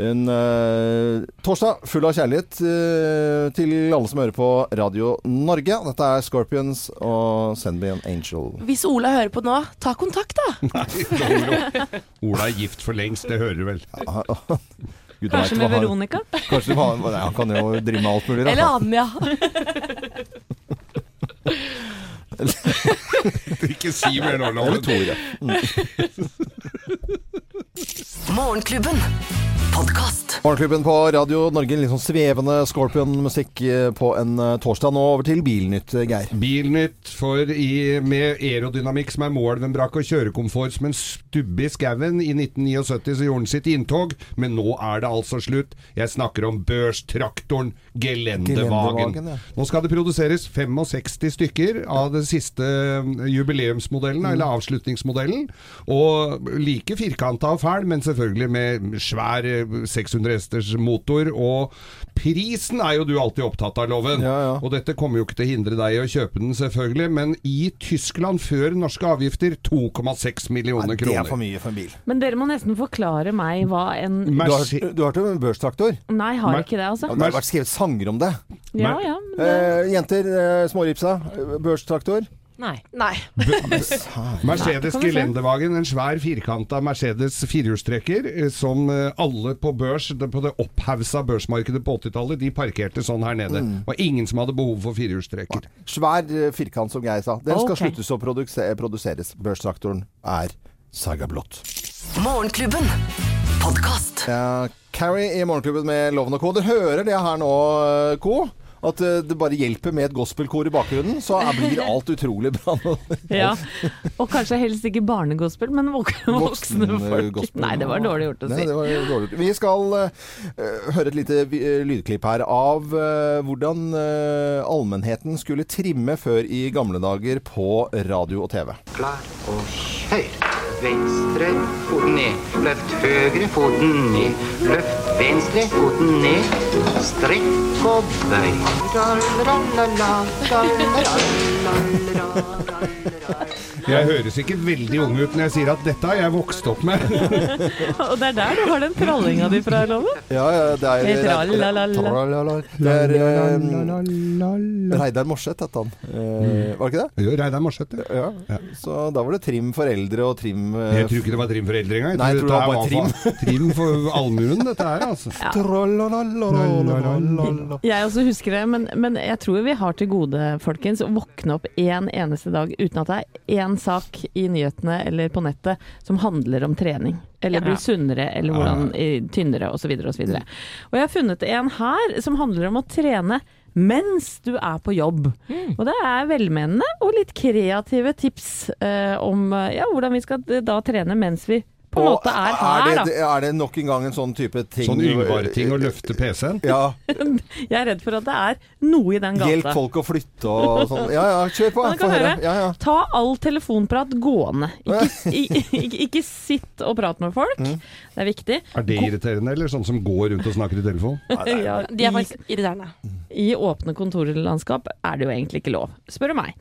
En uh, torsdag full av kjærlighet uh, til alle som hører på Radio Norge. Dette er Scorpions og Send Me An Angel. Hvis Ola hører på nå, ta kontakt, da. Nei, Ola er gift for lengst, det hører du vel. Gud, Kanskje vet med han- Veronica? Kanskje han, nei, Han kan jo drive med alt mulig. da. Eller Anja. [laughs] Ikke si mer nå, Eller. Tore. Morgenklubben. Podkast. Morgenklubben på Radio Norge, litt sånn svevende Scorpion-musikk eh, på en eh, torsdag. Nå over til Bilnytt, eh, Geir. Bilnytt for i, med aerodynamikk som er målvennbrakk og kjørekomfort som en stubbe i skauen. I 1979 så gjorde han sitt inntog, men nå er det altså slutt. Jeg snakker om børstraktoren Gelendevagen. Gelendevagen ja. Nå skal det produseres 65 stykker av den siste jubileumsmodellen, mm. eller avslutningsmodellen. Og like firkanta og fæl, men selvfølgelig med svær 600 500 hesters motor. Og prisen er jo du alltid opptatt av, Loven. Ja, ja. Og dette kommer jo ikke til å hindre deg i å kjøpe den, selvfølgelig. Men i Tyskland, før norske avgifter, 2,6 millioner kroner. Ja, det er for mye for en bil. Men dere må nesten forklare meg hva en Du har, du har en børstraktor? Nei, har Mer... ikke det, altså. Det har vært skrevet sanger om det. Ja, ja, men... eh, jenter, eh, småripsa. Eh, børstraktor. Nei. Nei. [laughs] Mercedes? Gelendewagen, en svær firkanta Mercedes firehjulstrekker eh, som eh, alle på børs, på det opphausa børsmarkedet på 80-tallet, de parkerte sånn her nede. Mm. Det var ingen som hadde behov for firehjulstrekker. Svær eh, firkant, som Geir sa. Den skal okay. sluttes å produse- produseres. Børstraktoren er Saga Blått. Morgenklubben. podkast. Ja, Carrie i Morgenklubben med Loven og Co. Du hører det her nå, Co. At eh, det bare hjelper med et gospelkor i bakgrunnen, så er- blir alt utrolig bra. [laughs] Ja. Og kanskje helst ikke barnegospel, men vok voksne folk. gospel. Nei, det var dårlig gjort å Nei, si. det var dårlig. Vi skal uh, høre et lite eh, lydklipp her av uh, hvordan uh, allmennheten skulle trimme før i gamle dager på radio og TV. Klar og høyre. Venstre foten ned. Løft høyre foten ned. Løft venstre foten ned. Strekk og bøy. Jeg høres ikke veldig ung ut når jeg sier at dette har jeg vokst opp med. [laughs] Og det er der du har den trallinga di fra, Loven. Ja, ja, det er. Det er eh, Reidar Morseth het han. Eh, var det ikke det? Jo, Reidar Morseth, ja. Ja. Så da var det trim for eldre og trim eh, Jeg tror ikke det var trim for eldre engang. Nei, jeg tror det var bare trim. trim for [laughs] allmuen, dette her, altså. Jeg også husker det, men, men jeg tror vi har til gode, folkens, å våkne opp en eneste dag uten at det er én sak i nyhetene eller på nettet som handler om trening. Eller bli sunnere, eller hvordan tynnere, osv. osv. Og jeg har funnet en her som handler om å trene mens du er på jobb. Og det er velmenende og litt kreative tips eh, om ja, hvordan vi skal eh, da trene mens vi på en måte er her, er da. det, er det nok en gang en sånn type ting Sånn Yngvar-ting å løfte PC-en. Ja. [laughs] Jeg er redd for at det er noe i den gata. Hjelp folk å flytte og sånn. Ja ja, kjør på. Få høre. høre. Ja, ja. Ta all telefonprat gående. Ikke, i- ikke, ikke sitt og prat med folk. Mm. Det er viktig. Er det irriterende, eller sånn som går rundt og snakker i telefon? [laughs] Ja, De er faktisk irriterende. I åpne kontorlandskap er det jo egentlig ikke lov, spør du meg.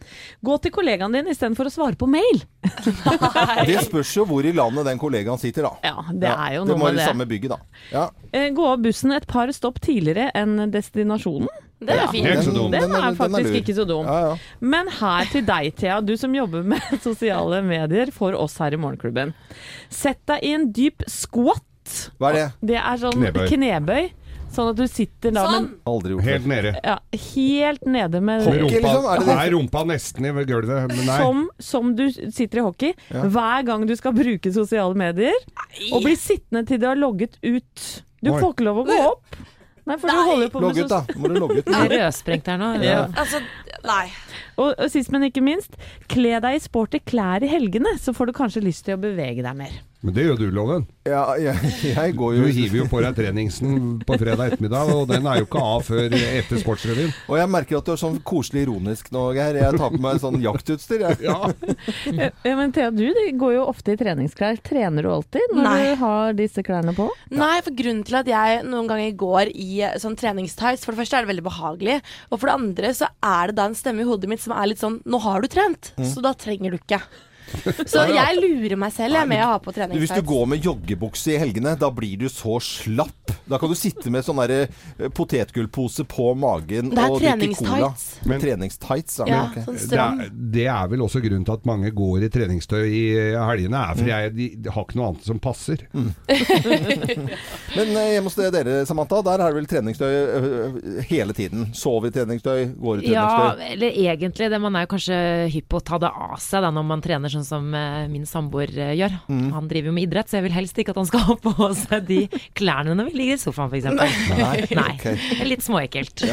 Gå til kollegaen din istedenfor å svare på mail. [laughs] Det spørs jo hvor i landet den kollegaen sitter, da. Ja, det er jo det noe må med være det. samme bygget, da. Ja. Eh, Gå av bussen et par stopp tidligere enn destinasjonen. Det er fint. Det er. Den Den den er faktisk ikke så dum. Ja, ja. Men her til deg, Thea, du som jobber med [laughs] sosiale medier for oss her i Morgenklubben. Sett deg i en dyp squat. Hva er det? Det er sånn Knebøy. knebøy. Sånn at du sitter da Sånn. Aldri gjort Helt nede. ja, helt nede med Hockey, rumpa, liksom? Er det det? Nei, rumpa nesten i gulvet. Men nei. som, som du sitter i hockey. Hver gang du skal bruke sosiale medier. Og blir sittende til du har logget ut. Du Oi. får ikke lov å gå opp. Nei, for du holder på med Logg ut, da. Nå må du logge ut. [laughs] Jeg er rødsprengt her nå. Ja. Altså, nei. Og, og sist, men ikke minst, kle deg i sporty klær i helgene, så får du kanskje lyst til å bevege deg mer. Men det gjør du, Loven. Ja, jeg, jeg går Du jo hiver jo på deg treningsen på fredag ettermiddag, og den er jo ikke av før etter Sportsrevyen. Og jeg merker at du er sånn koselig ironisk nå, Geir. Jeg tar på meg sånn jaktutstyr, jeg. Ja. Ja, men Thea, du det går jo ofte i treningsklær. Trener du alltid når Nei. du har disse klærne på? Nei, for grunnen til at jeg noen ganger går i eh, sånn treningstights For det første er det veldig behagelig, og for det andre så er det da en stemme i hodet mitt som er litt sånn Nå har du trent, så da trenger du ikke. [laughs] Så jeg lurer meg selv jeg, med å ha på Hvis du går med joggebukse i helgene, da blir du så slapp. Da kan du sitte med sånn derre eh, potetgullpose på magen Det er og drikke cola. treningstights. Men- treningstights, ja. Ja, okay. sånn Det er, det er vel også grunnen til at mange går i treningstøy i helgene, er for jeg, de, de har ikke noe annet som passer. [laughs] Men eh, hjemme hos dere, Samantha, der er det vel treningstøy eh, hele tiden. Sover i treningstøy, går i treningstøy? Ja, eller egentlig. Det, man er jo kanskje hypp på å ta det av seg da, når man trener sånn som eh, min samboer eh, gjør. Mm. Han driver jo med idrett, så jeg vil helst ikke at han skal [laughs] ha på seg de klærne når vi ligger i sofaen, f.eks. Nei. Nei. [laughs] Okay. Det er Litt småekkelt.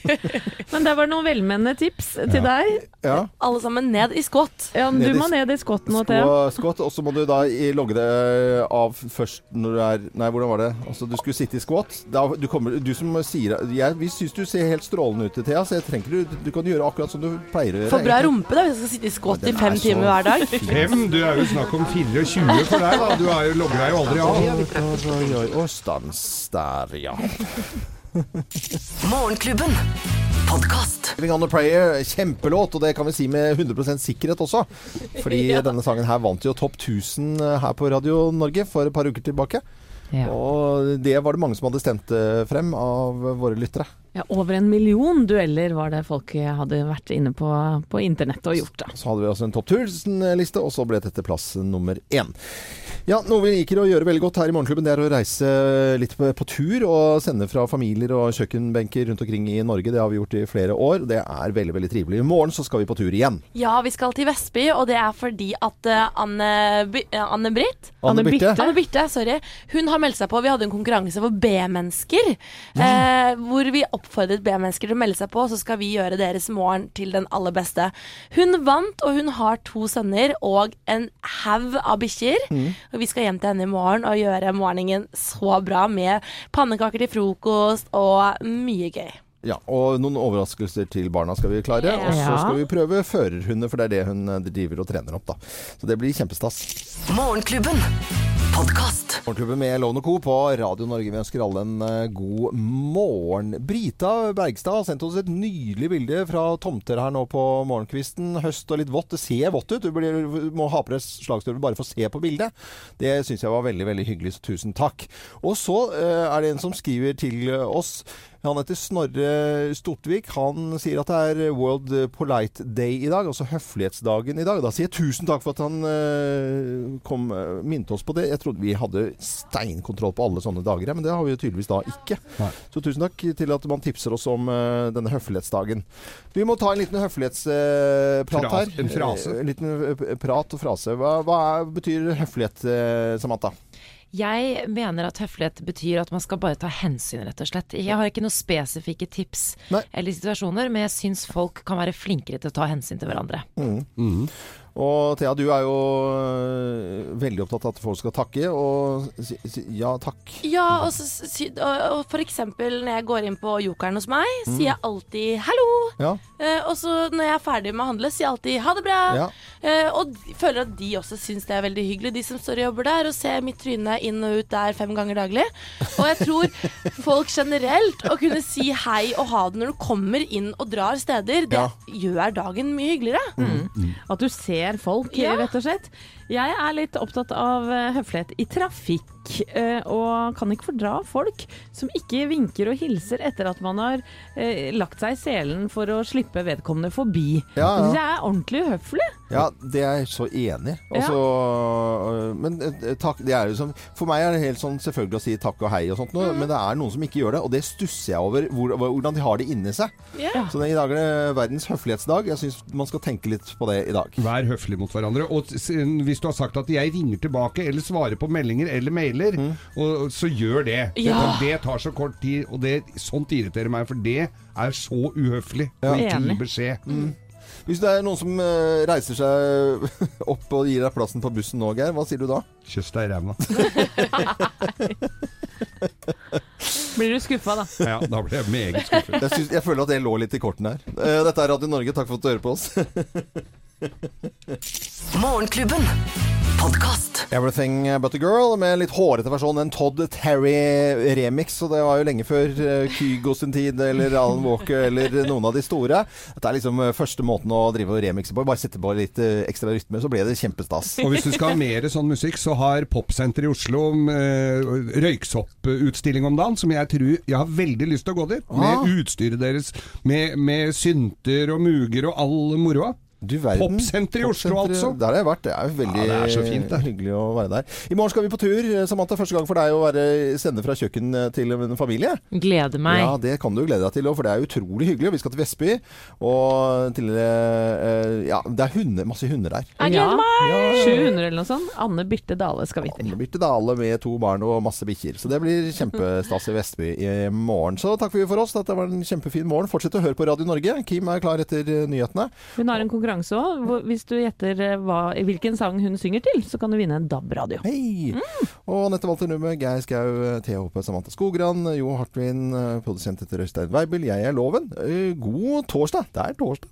[laughs] Men det var noen velmenende tips til deg. Ja. Alle sammen ned i skott. Ja, Ned du må ned i skott nå, Thea. Skå- og så må du da i- logge det av først når du er Nei, hvordan var det? Altså, du skulle sitte i skott. Da, du, kommer, du som sier jeg, Vi syns du ser helt strålende ut, Thea, så jeg trenger du, du kan gjøre akkurat som du pleier å gjøre. For bra rumpe da, hvis jeg skal sitte i skott i fem timer hver dag. Fem? Du er jo snakk om 24 for deg, da. Du er jo, logger deg jo aldri av. Oi, oi, oi. Og stans der, ja. Morgenklubben. Living on the Prayer, kjempelåt, og det kan vi si med 100% sikkerhet også. Fordi [laughs] denne sangen her vant jo topp 1000 her på Radio Norge for et par uker tilbake. Ja. Og det var det mange som hadde stemt eh, frem av våre lyttere. Ja, over en million dueller var det folk hadde vært inne på, på internett og gjort. da. Så hadde vi også en topp 1000-liste, og så ble dette plass nummer én. Ja, Noe vi liker å gjøre veldig godt her i Morgenklubben, det er å reise litt på, tur og sende fra familier og kjøkkenbenker rundt omkring i Norge. Det har vi gjort i flere år. Det er veldig veldig trivelig. I morgen så skal vi på tur igjen. Ja, vi skal til Vestby, og det er fordi at eh, Anne, eh, Anne Britt Anne Birte. Anne Birte, sorry. Hun har meldt seg på. Vi hadde en konkurranse for B-mennesker. Eh, hvor vi oppfordret B-mennesker til å melde seg på, så skal vi gjøre deres morgen til den aller beste. Hun vant, og hun har to sønner og en haug av bikkjer. Og vi skal hjem til henne i morgen og gjøre morgenen så bra med pannekaker til frokost og mye gøy. Ja, Og noen overraskelser til barna skal vi klare. Og så skal vi prøve førerhunder, for det er det hun driver og trener opp. da. Så det blir kjempestas. Morgenklubben. Podkast. Morgenklubben med Lone Co. på Radio Norge. Vi ønsker alle en eh, god morgen. Brita Bergstad har sendt oss et nydelig bilde fra tomter her nå på morgenkvisten. Høst og litt vått. Det ser vått ut. Du må ha på deg slagstøvler bare for å se på bildet. Det syns jeg var veldig veldig hyggelig, så tusen takk. Og så eh, er det en som skriver til oss. Han heter Snorre Stotvik. Han sier at det er World Polite Day i dag, altså høflighetsdagen i dag. Da sier jeg tusen takk for at han eh, kom, eh, minte oss på det. Jeg trodde vi hadde steinkontroll på alle sånne dager, men det har vi jo tydeligvis da ikke. Nei. Så tusen takk til at man tipser oss om eh, denne høflighetsdagen. Vi må ta en liten høflighetsprat Fras- her. en frase. En liten prat og frase. Hva, hva betyr høflighet, Samantha? Jeg mener at høflighet betyr at man skal bare ta hensyn, rett og slett. Jeg har ikke noen spesifikke tips Nei. eller situasjoner, men jeg syns folk kan være flinkere til å ta hensyn til hverandre. Og Thea, du er jo øh, veldig opptatt av at folk skal takke, og si, si ja takk. Ja, og, så, sy- og, og for eksempel når jeg går inn på Jokeren hos meg, sier jeg alltid 'hallo'. Ja. Eh, og så når jeg er ferdig med å handle, sier jeg alltid 'ha det bra'. Ja. Eh, og de, føler at de også syns det er veldig hyggelig, de som står og jobber der og ser mitt tryne inn og ut der fem ganger daglig. Og jeg tror [laughs] folk generelt å kunne si hei og ha det når du kommer inn og drar steder, det Ja. gjør dagen mye hyggeligere. At du ser folk, Ja. rett og slett. Jeg er litt opptatt av eh, høflighet i trafikk, eh, og kan ikke fordra folk som ikke vinker og hilser etter at man har eh, lagt seg i selen for å slippe vedkommende forbi. Ja, ja. Det jeg er ordentlig uhøflig. Ja, det er jeg så enig i. Altså, øh, Men øh, takk, det er jo som For meg er det helt sånn selvfølgelig å si takk og hei og sånt, noe, men det er noen som ikke gjør det, og det stusser jeg over hvor, hvordan de har det inni seg. Ja. Så i dag er det verdens høflighetsdag. Jeg syns man skal tenke litt på det i dag. Vær høflig mot hverandre. Og s- hvis du har sagt at jeg ringer tilbake, eller svarer på meldinger eller mailer, og, så gjør det. Ja. Det, det tar så kort tid, og det, sånt irriterer meg, for det er så uhøflig å ikke gi beskjed. Hvis det er noen som øh, reiser seg [laughs] opp og gir deg plassen på bussen nå, Geir, hva sier du da? Kyss deg i ræva. [laughs] Blir du skuffa, da? Ja, da blir jeg meget skuffet. Jeg, synes, jeg føler at det lå litt i kortene her. Eh, Dette er Radio Norge, takk for at du hører på oss. [laughs] Morgenklubben. Podcast. Everything But A Girl med en litt hårete versjon. En Todd Terry-remix. Og det var jo lenge før eh, Kygo sin tid, eller Alan Walker, eller noen av de store. Dette er liksom eh, første måten å drive og remixe på. Bare sette på litt eh, ekstra rytme, så ble det kjempestas. Og hvis du skal ha mer sånn musikk, så har Popsenter i Oslo røyksopp-utstilling om dagen, som jeg tror jeg har veldig lyst til å gå dit. Med Ah. utstyret deres, med, med synter og muger og all moroa. Du verden. Popsenter i Oslo, altså. Der har jeg vært. Det er veldig Ja, det er så fint, det. hyggelig å være der. I morgen skal vi på tur. Samantha, første gang for deg å være sende fra kjøkken til en familie. Gleder meg. Ja, det kan du glede deg til, òg, for det er utrolig hyggelig. Vi skal til Vestby, og til eh, Ja, det er hunde, masse hunder der. Jeg gleder meg! 700 eller noe sånt. Anne Birte Dale skal vi til. Anne Birte Dale med to barn og masse bikkjer. Så det blir kjempestas i Vestby i morgen. Så takk vi for oss. Dette var en kjempefin morgen. Fortsett å høre på Radio Norge. Kim er klar etter eh, nyhetene. Hun har en konkurranse òg. Hvis du gjetter eh, hva, hvilken sang hun synger til, så kan du vinne en DAB-radio. Hei! Og Anette Walter Numme, Geir Skau, Hoppe, Samantha Skogran, Jo Hartvin, eh, produsent etter Øystein Weibel. Jeg er Loven. Eh, God torsdag. Det er torsdag.